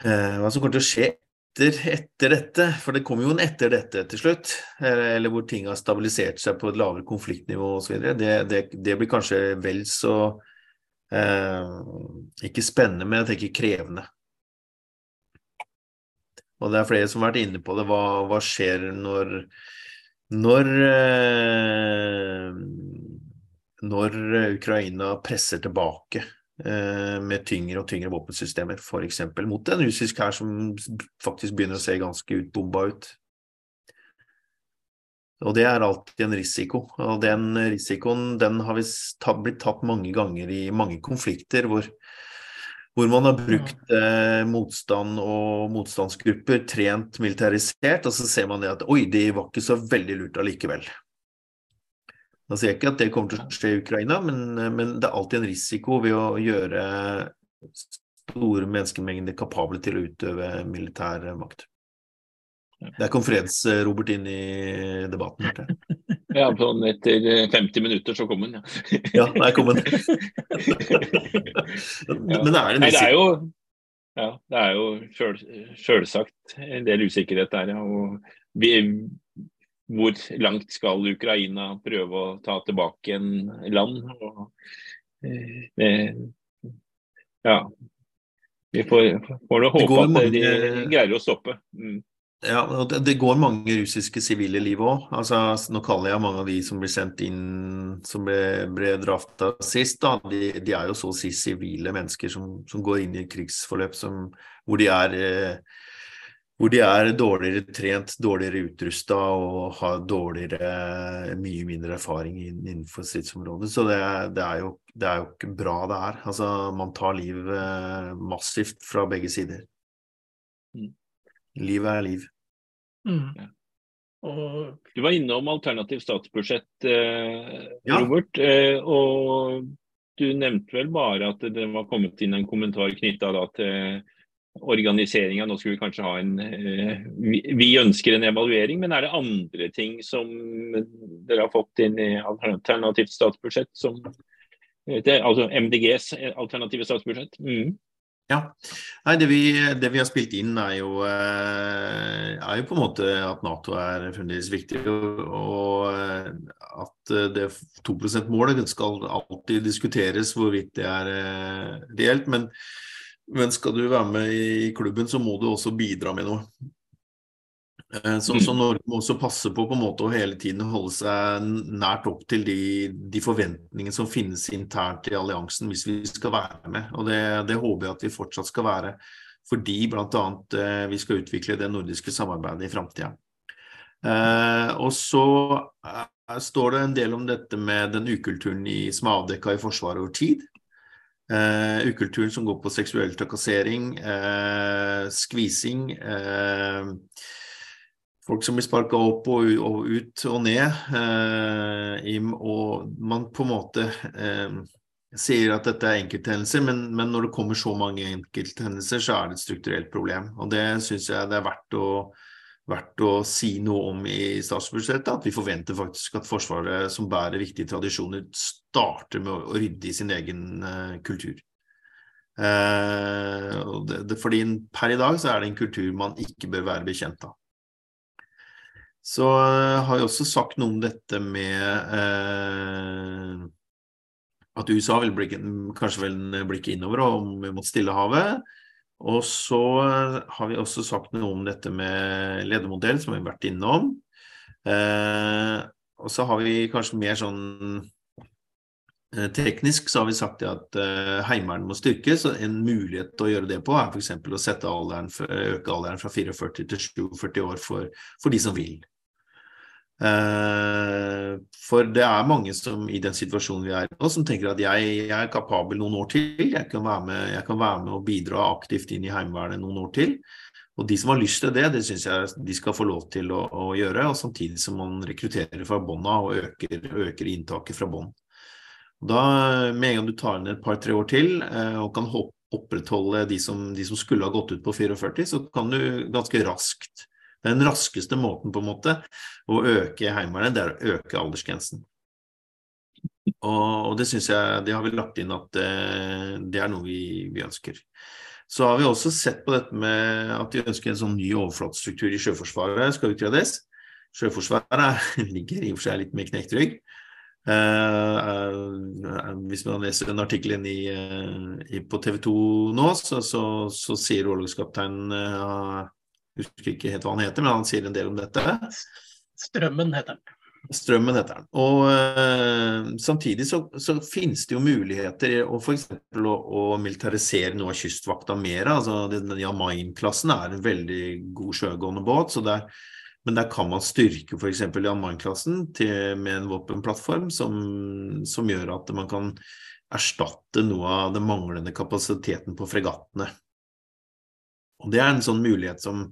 eh, Hva som kommer til å skje etter, etter, dette, for det kommer jo en etter dette til slutt, eh, eller hvor ting har stabilisert seg på et lavere konfliktnivå osv., det, det, det blir kanskje vel så eh, ikke spennende, men jeg tenker krevende. Og det er flere som har vært inne på det. Hva, hva skjer når når, eh, når Ukraina presser tilbake eh, med tyngre og tyngre våpensystemer, f.eks. mot en russisk hær som faktisk begynner å se ganske utbomba ut. Og det er alltid en risiko. Og den risikoen den har vi blitt tatt mange ganger i mange konflikter hvor hvor man har brukt eh, motstand og motstandsgrupper trent militarisert, og så ser man det at oi, det var ikke så veldig lurt allikevel. Da sier jeg ikke at det kommer til å skje i Ukraina, men, men det er alltid en risiko ved å gjøre store menneskemengder kapable til å utøve militær makt. Der kom Freds-Robert inn i debatten. Ikke? Ja, sånn etter 50 minutter så kom den, ja. ja, der kom den. Men det er en det er jo, ja, det er jo selv, selvsagt en del usikkerhet der, ja. Og vi, hvor langt skal Ukraina prøve å ta tilbake en land? Og, eh, ja. Vi får, får håpe at mange... de greier å stoppe. Mm. Ja, det, det, går mange russiske sivile liv òg. Altså, nå kaller jeg mange av de som ble sendt inn, som ble, ble drafta sist, da. De, de, er jo så å si sivile mennesker som, som, går inn i krigsforløp som, hvor, de er, eh, hvor de er dårligere trent, dårligere utrusta og har dårligere, mye mindre erfaring innenfor stridsområdet. Så det, det, er jo, det, er jo, ikke bra, det her. Altså, man tar liv eh, massivt fra begge sider. Mm. Livet er liv. Mm. Og... Du var innom alternativt statsbudsjett, eh, ja. Robert. Eh, og du nevnte vel bare at det var kommet inn en kommentar knytta til organiseringa. Nå skulle vi kanskje ha en eh, vi, vi, ønsker en evaluering, men er det andre ting som dere har fått inn i alternativt statsbudsjett? Som, eh, det, altså MDGs alternative statsbudsjett? Mm. Ja. Nei, det vi, det vi, har spilt inn, er jo, eh, er jo, på en måte at Nato er fremdeles viktig. Og, og eh, at det 2 %-målet skal alltid diskuteres hvorvidt det er eh, reelt. Men, men skal du være med i klubben, så må du også bidra med noe. Eh, så, så, Norge må også passe på, på en måte å hele tiden holde seg nært opp til de, de forventningene som finnes internt i alliansen hvis vi skal være med. Og Det, det håper jeg at vi fortsatt skal være, fordi bl.a. Eh, vi skal utvikle det nordiske samarbeidet i framtida. Eh, og så eh, står det en del om dette med den ukulturen i, som er avdekka i Forsvaret over tid. Eh, ukulturen som går på seksuell trakassering, skvising. Eh, folk som blir sparka opp og, og, ut og ned. Eh, og man på en måte eh, sier at dette er enkelthendelser, men, men, når det kommer så mange enkelthendelser, så er det et strukturelt problem. Og det syns jeg det er verdt å, verdt å, si noe om i statsbudsjettet. At vi forventer faktisk at Forsvaret, som bærer viktige tradisjoner, starter med å, rydde i sin egen eh, kultur. Uh, det, det, fordi per i dag så er det en kultur man ikke bør være bekjent av. Så uh, har jeg også sagt noe om dette med eh, at USA vil blikke, kanskje vil blikke innover og mot Stillehavet. Og så uh, har vi også sagt noe om dette med ledermodell, som vi har vært innom. og så har vi kanskje mer sånn Teknisk så har vi sagt at uh, Heimevernet må styrkes. og En mulighet å gjøre det på er f.eks. å alderen, øke alderen fra 44 til 47 år for, for de som vil. Uh, for det er mange som i den situasjonen vi er i nå, som tenker at jeg, jeg, er kapabel noen år til. Jeg kan, være med, jeg kan være med og bidra aktivt inn i Heimevernet noen år til. Og de som har lyst til det, det syns jeg de skal få lov til å, å gjøre. og Samtidig som man rekrutterer fra bånn av og øker, øker, inntaket fra bånn. Da, med en gang du tar inn et par-tre år til uh, og kan opprettholde de som, de som skulle ha gått ut på 44, så kan du ganske raskt den raskeste måten på en måte å øke Heimevernet, det er å øke aldersgrensen. Og, og det syns jeg det har vi lagt inn at eh, det er noe vi, vi, ønsker. Så har vi også sett på dette med at vi ønsker en sånn ny overflatestruktur i Sjøforsvaret skal utredes. Sjøforsvaret ligger i og for seg litt med knekt rygg. Uh, uh, hvis man leser en artikkel inn uh, på TV 2 nå, så, så, så sier orlogskaptein husker ikke helt hva han heter, men han sier en del om dette. Strømmen heter den. Strømmen heter den. Og uh, samtidig så, så, finnes det jo muligheter å f.eks. Å, å militarisere noe av Kystvakta mer. altså den Jan Mayen-klassen er en veldig god sjøgående båt. så der, men der kan man styrke f.eks. Jan Mayen-klassen med en våpenplattform som, som gjør at man kan erstatte noe av den manglende kapasiteten på fregattene. Og Det er en sånn mulighet som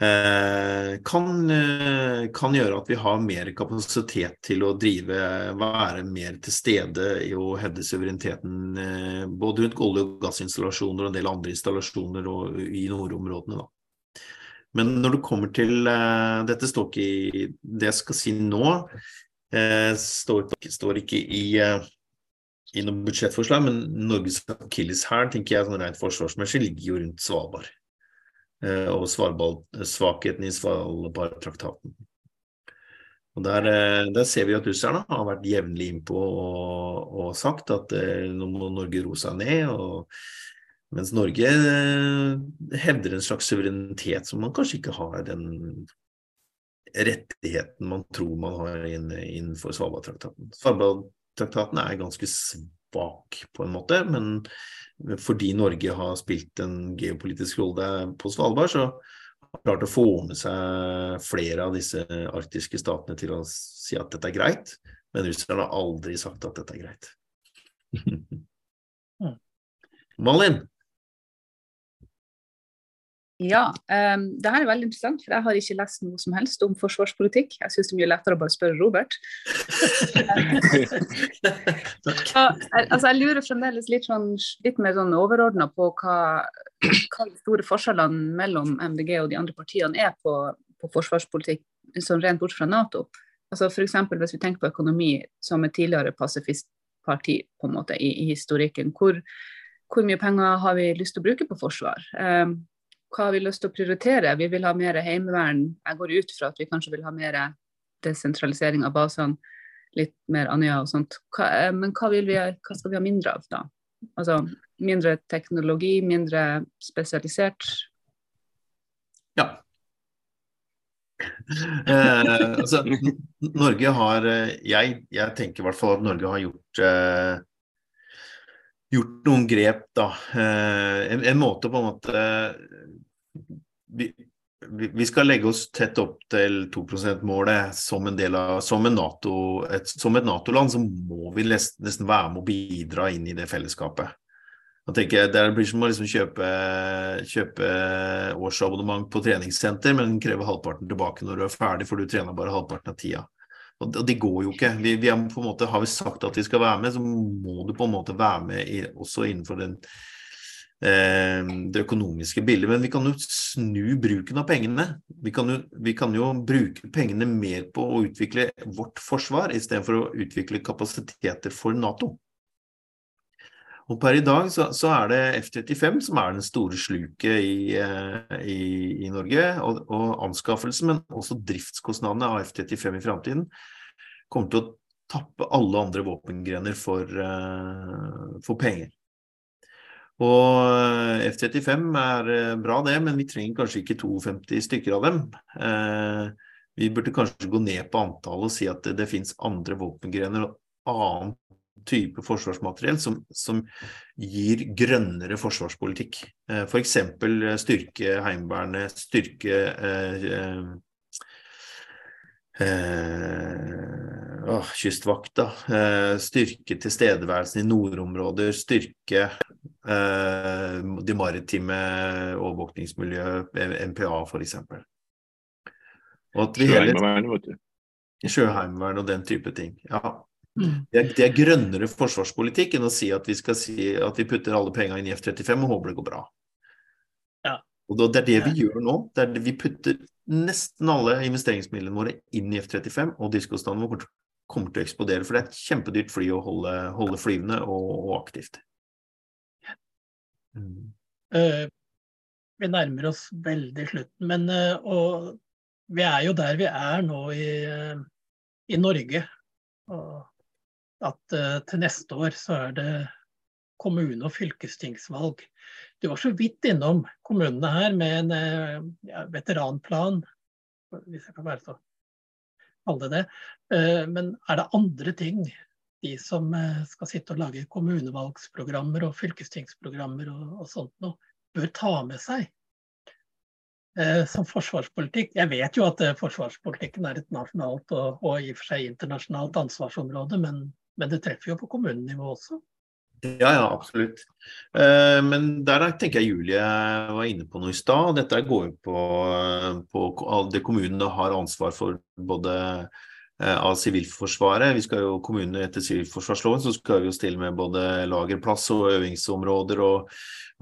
Eh, kan, eh, kan, gjøre at vi har mer kapasitet til å drive, være mer til stede i å hevde suvereniteten eh, både rundt olje- og gassinstallasjoner og en del andre installasjoner i nordområdene. Da. Men når det kommer til Dette står ikke i det jeg skal si nå, står, står ikke i, i noe budsjettforslag, men Norges akilleshæl tenker jeg sånn rent forsvarsmessig ligger jo rundt Svalbard. Eh, og svakheten i Svalbardtraktaten. Og der, eh, der, ser vi at russerne har vært jevnlig innpå og, og sagt at eh, nå må Norge roe seg ned. Og, mens Norge hevder en slags suverenitet som man kanskje ikke har den rettigheten man tror man har innenfor Svalbardtraktaten. Svalbardtraktaten er ganske svak på en måte, men fordi Norge har spilt en geopolitisk rolle på Svalbard, så har klart å få med seg flere av disse arktiske statene til å si at dette er greit, men russerne har aldri sagt at dette er greit. Malin? Ja, um, det her er veldig interessant, for jeg har ikke lest noe som helst om forsvarspolitikk. Jeg syns det er mye lettere å bare spørre Robert. ja, altså, jeg lurer fremdeles litt, sånn, litt mer sånn overordna på hva, hva, de store forskjellene mellom MDG og de andre partiene er på, på forsvarspolitikk, sånn rent bort fra Nato. Altså F.eks. hvis vi tenker på økonomi, som et tidligere pasifistparti på en måte i, i historikken. Hvor, hvor, mye penger har vi lyst til å bruke på forsvar? Um, hva har vi lyst til å prioritere? Vi vil ha mer heimevern. Jeg går ut fra at vi kanskje vil ha mer desentralisering av basene, litt mer Andøya og sånt. Hva, eh, men hva, vi, hva, skal vi ha mindre av da? Altså mindre teknologi, mindre spesialisert? Ja. Eh, altså, Norge har eh, jeg, jeg, tenker i hvert fall at Norge har gjort eh, gjort noen grep, da. Eh, en, en, måte på en måte vi, vi, skal legge oss tett opp til 2 %-målet som en del av som, en NATO, et, som et Nato-land, så må vi nesten være med å bidra inn i det fellesskapet. Jeg, det blir som å liksom kjøpe, kjøpe, årsabonnement på treningssenter, men kreve halvparten tilbake når du er ferdig, for du trener bare halvparten av tida. Og det, går jo ikke. Vi, vi måte, har vi sagt at vi skal være med, så må du på en måte være med i, også innenfor den det økonomiske bildet. Men vi kan jo snu bruken av pengene. Vi kan, jo, vi kan jo bruke pengene mer på å utvikle vårt forsvar istedenfor å utvikle kapasiteter for Nato. Og Per i dag så, så er det F-35 som er den store sluket i, eh, i, i Norge. Og, og, anskaffelsen, men også driftskostnadene av F-35 i framtiden kommer til å tappe alle andre våpengrener for, uh, for penger. Og eh, F-35 er eh, bra det, men vi trenger kanskje ikke 52 stykker av dem. Eh, vi burde kanskje gå ned på antallet og si at det, det finnes andre våpengrener og annen type forsvarsmateriell som, som gir grønnere forsvarspolitikk. Eh, F.eks. styrke Heimevernet, styrke eh, eh, å, Kystvakta, styrke tilstedeværelsen i nordområder, styrke Eh, de maritime overvåkningsmiljøet, MPA f.eks. Sjøheimevernet, Sjøheimevern og den type ting. Ja. Mm. Det, er, det, er, grønnere forsvarspolitikk enn å si at vi skal si at vi putter alle pengene inn i F-35 og håper det går bra. Ja. Og Det er det vi gjør nå. Det er det vi putter nesten alle investeringsmidlene våre inn i F-35, og diskostanden vår kommer til å eksplodere. For det er et kjempedyrt fly å holde, holde flyvende og, og aktivt. Uh, vi nærmer oss veldig slutten, men uh, og vi er jo der vi er nå i, uh, i Norge. Og at til neste år så er det kommune- og fylkestingsvalg. Du var så vidt innom kommunene her med en ja, veteranplan, hvis jeg kan være så kalle det det. Men er det andre ting de som eh, skal sitte og lage kommunevalgsprogrammer og fylkestingsprogrammer og, og sånt noe, bør ta med seg eh, som forsvarspolitikk. Jeg vet jo at eh, forsvarspolitikken er et nasjonalt og, og, i og for seg internasjonalt ansvarsområde, men, men det treffer jo på kommunenivå også. Ja, ja, absolutt. Men der tenker jeg Julie var inne på noe i stad. Dette går jo på, på det kommunene har ansvar for både av Sivilforsvaret. Vi skal jo kommunene etter Sivilforsvarsloven så skal vi jo stille med både lagerplass og øvingsområder og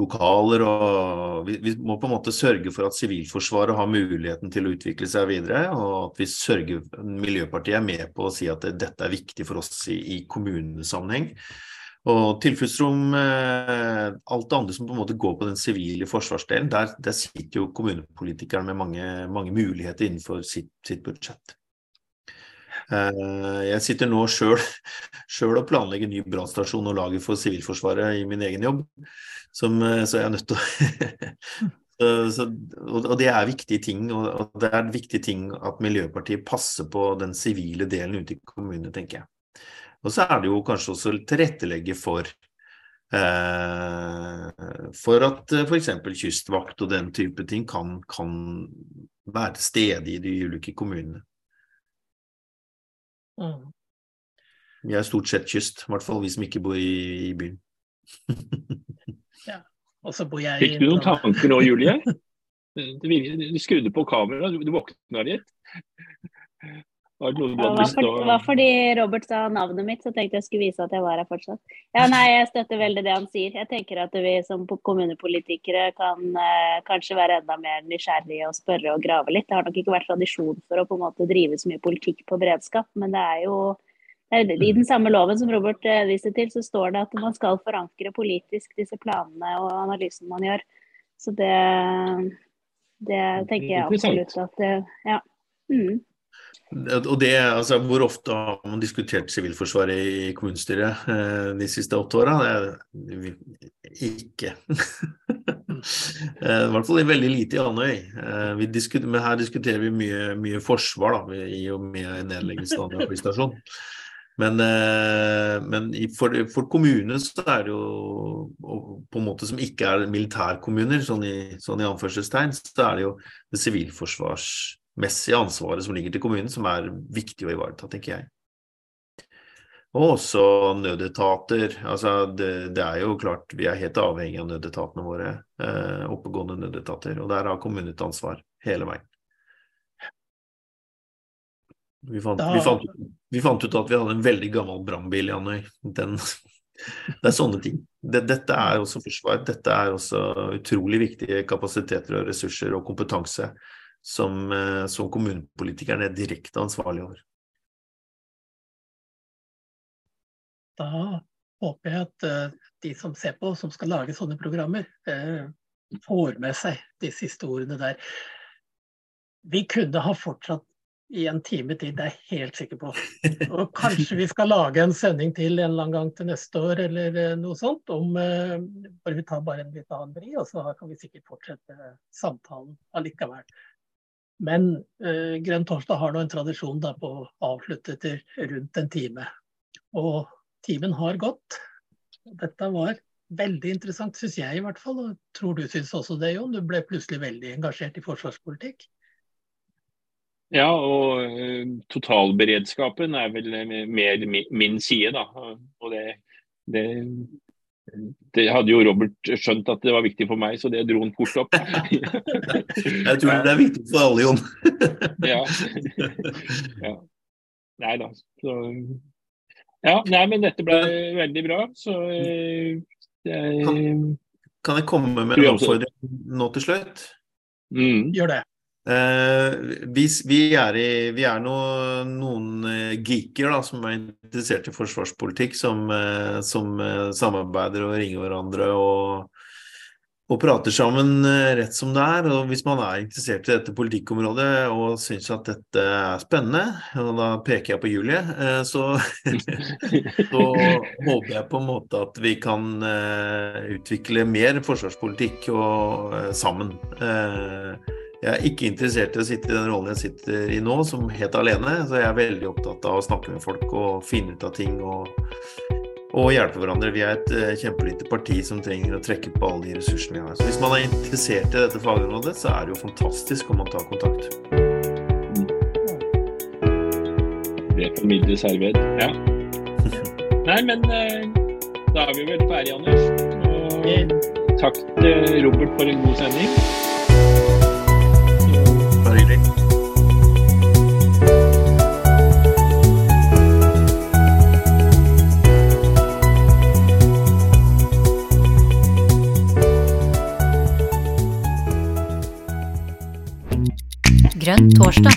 lokaler. og Vi, vi må på en måte sørge for at Sivilforsvaret har muligheten til å utvikle seg videre. Og at vi sørger Miljøpartiet er med på å si at dette er viktig for oss i, i kommunesammenheng. Og tilfluktsrom, eh, alt det andre som på en måte går på den sivile forsvarsdelen, der, der, sitter jo kommunepolitikerne med mange, mange muligheter innenfor sitt, sitt budsjett. Eh, jeg sitter nå sjøl og planlegger ny brannstasjon og lager for Sivilforsvaret i min egen jobb, som, eh, så jeg er nødt til å så, og det er viktige ting, og det er viktige ting at Miljøpartiet passer på den sivile delen ute i kommunene, tenker jeg. Og så er det jo kanskje også tilrettelegge for eh, for at f.eks. kystvakt og den type ting kan, kan være stede i de ulike kommunene. Mm. Vi er stort sett kyst, i hvert fall vi som ikke bor i, i byen. ja, og så bor jeg Fikk du noen tanker nå, Julie? Du skrudde på kameraet, du våkna litt. Det noe var, for, var fordi Robert sa navnet mitt, så tenkte jeg skulle vise at jeg var her fortsatt. Ja, nei, Jeg støtter veldig det han sier. Jeg tenker at vi som kommunepolitikere kan eh, kanskje være enda mer nysgjerrige og spørre og grave litt. Det har nok ikke vært tradisjon for å på en måte drive så mye politikk på beredskap, men det er jo det er, I den samme loven som Robert eh, viste til, så står det at man skal forankre politisk disse planene og analysen man gjør. Så det, det tenker jeg absolutt at det, Ja. Mm. Og det, altså, Hvor ofte har man diskutert Sivilforsvaret i kommunestyret eh, de siste åtte åra? Ikke. eh, I hvert fall veldig lite i Andøy. Eh, diskuter, men her diskuterer vi mye, mye forsvar, da, i og med nedleggelsen av Andøy flystasjon. Men, eh, men for, for kommunene så er det jo på en måte som ikke er militærkommuner, sånn i, sånn i anførselstegn, så er det jo det sivilforsvars messige ansvaret som ligger til kommunen, som er viktig å ivareta, tenker jeg. Og også nødetater. altså det, det, er jo klart Vi er helt avhengig av nødetatene våre. Eh, oppegående nødetater. Og der har kommunen et ansvar hele veien. Vi fant, da... vi, fant, vi fant, ut at vi hadde en veldig gammel brannbil i Andøy. Det er sånne ting. Det, dette er også forsvar. Dette er også utrolig viktige kapasiteter og ressurser og kompetanse som, eh, som kommunepolitikerne er direkte ansvarlig over. Da håper jeg at uh, de som ser på, som skal lage sånne programmer, uh, får med seg de siste ordene der. Vi kunne ha fortsatt i en time til, det er jeg helt sikker på. Og kanskje vi skal lage en sending til en eller annen gang til neste år eller noe sånt. om bare Vi tar bare en litt annen vri, og så kan vi sikkert fortsette samtalen allikevel. Men eh, Grønn torsdag har nå en tradisjon da, på å avslutte etter rundt en time. Og timen har gått. Dette var veldig interessant, syns jeg i hvert fall. Og tror du syns også det, Jon? Du ble plutselig veldig engasjert i forsvarspolitikk? Ja, og uh, totalberedskapen er vel mer min side, da. Og det, det det hadde jo Robert skjønt at det var viktig for meg, så det dro han fort opp. jeg tror det er viktig for alle, Jon. ja. ja. Nei da. Så Ja, nei, men dette ble veldig bra, så jeg, kan, kan, jeg komme med en oppfordring nå til slutt? Mm. Gjør det. Eh, vi, vi, er, i, vi er no, noen eh, geeker da, som er interessert i forsvarspolitikk, som, eh, som samarbeider og ringer hverandre og, og, prater sammen rett som det er. Og hvis man er interessert i dette politikkområdet og syns at dette er spennende, og da peker jeg på Julie, så, så håper jeg på en måte at vi kan utvikle mer forsvarspolitikk og, sammen. Jeg er ikke interessert i å sitte i den rollen jeg sitter i nå, som helt alene. Så jeg er veldig opptatt av å snakke med folk og finne ut av ting og, og hjelpe hverandre. Vi er et uh, kjempelite parti som trenger å trekke på alle de ressursene vi har. Så hvis man er interessert i dette fagområdet, så er det jo fantastisk om man tar kontakt. Det formidles herved. Ja. Nei, men uh, Da er vi vel ferdige, Anders. Og takk til Robert for en god sending. Grønn torsdag.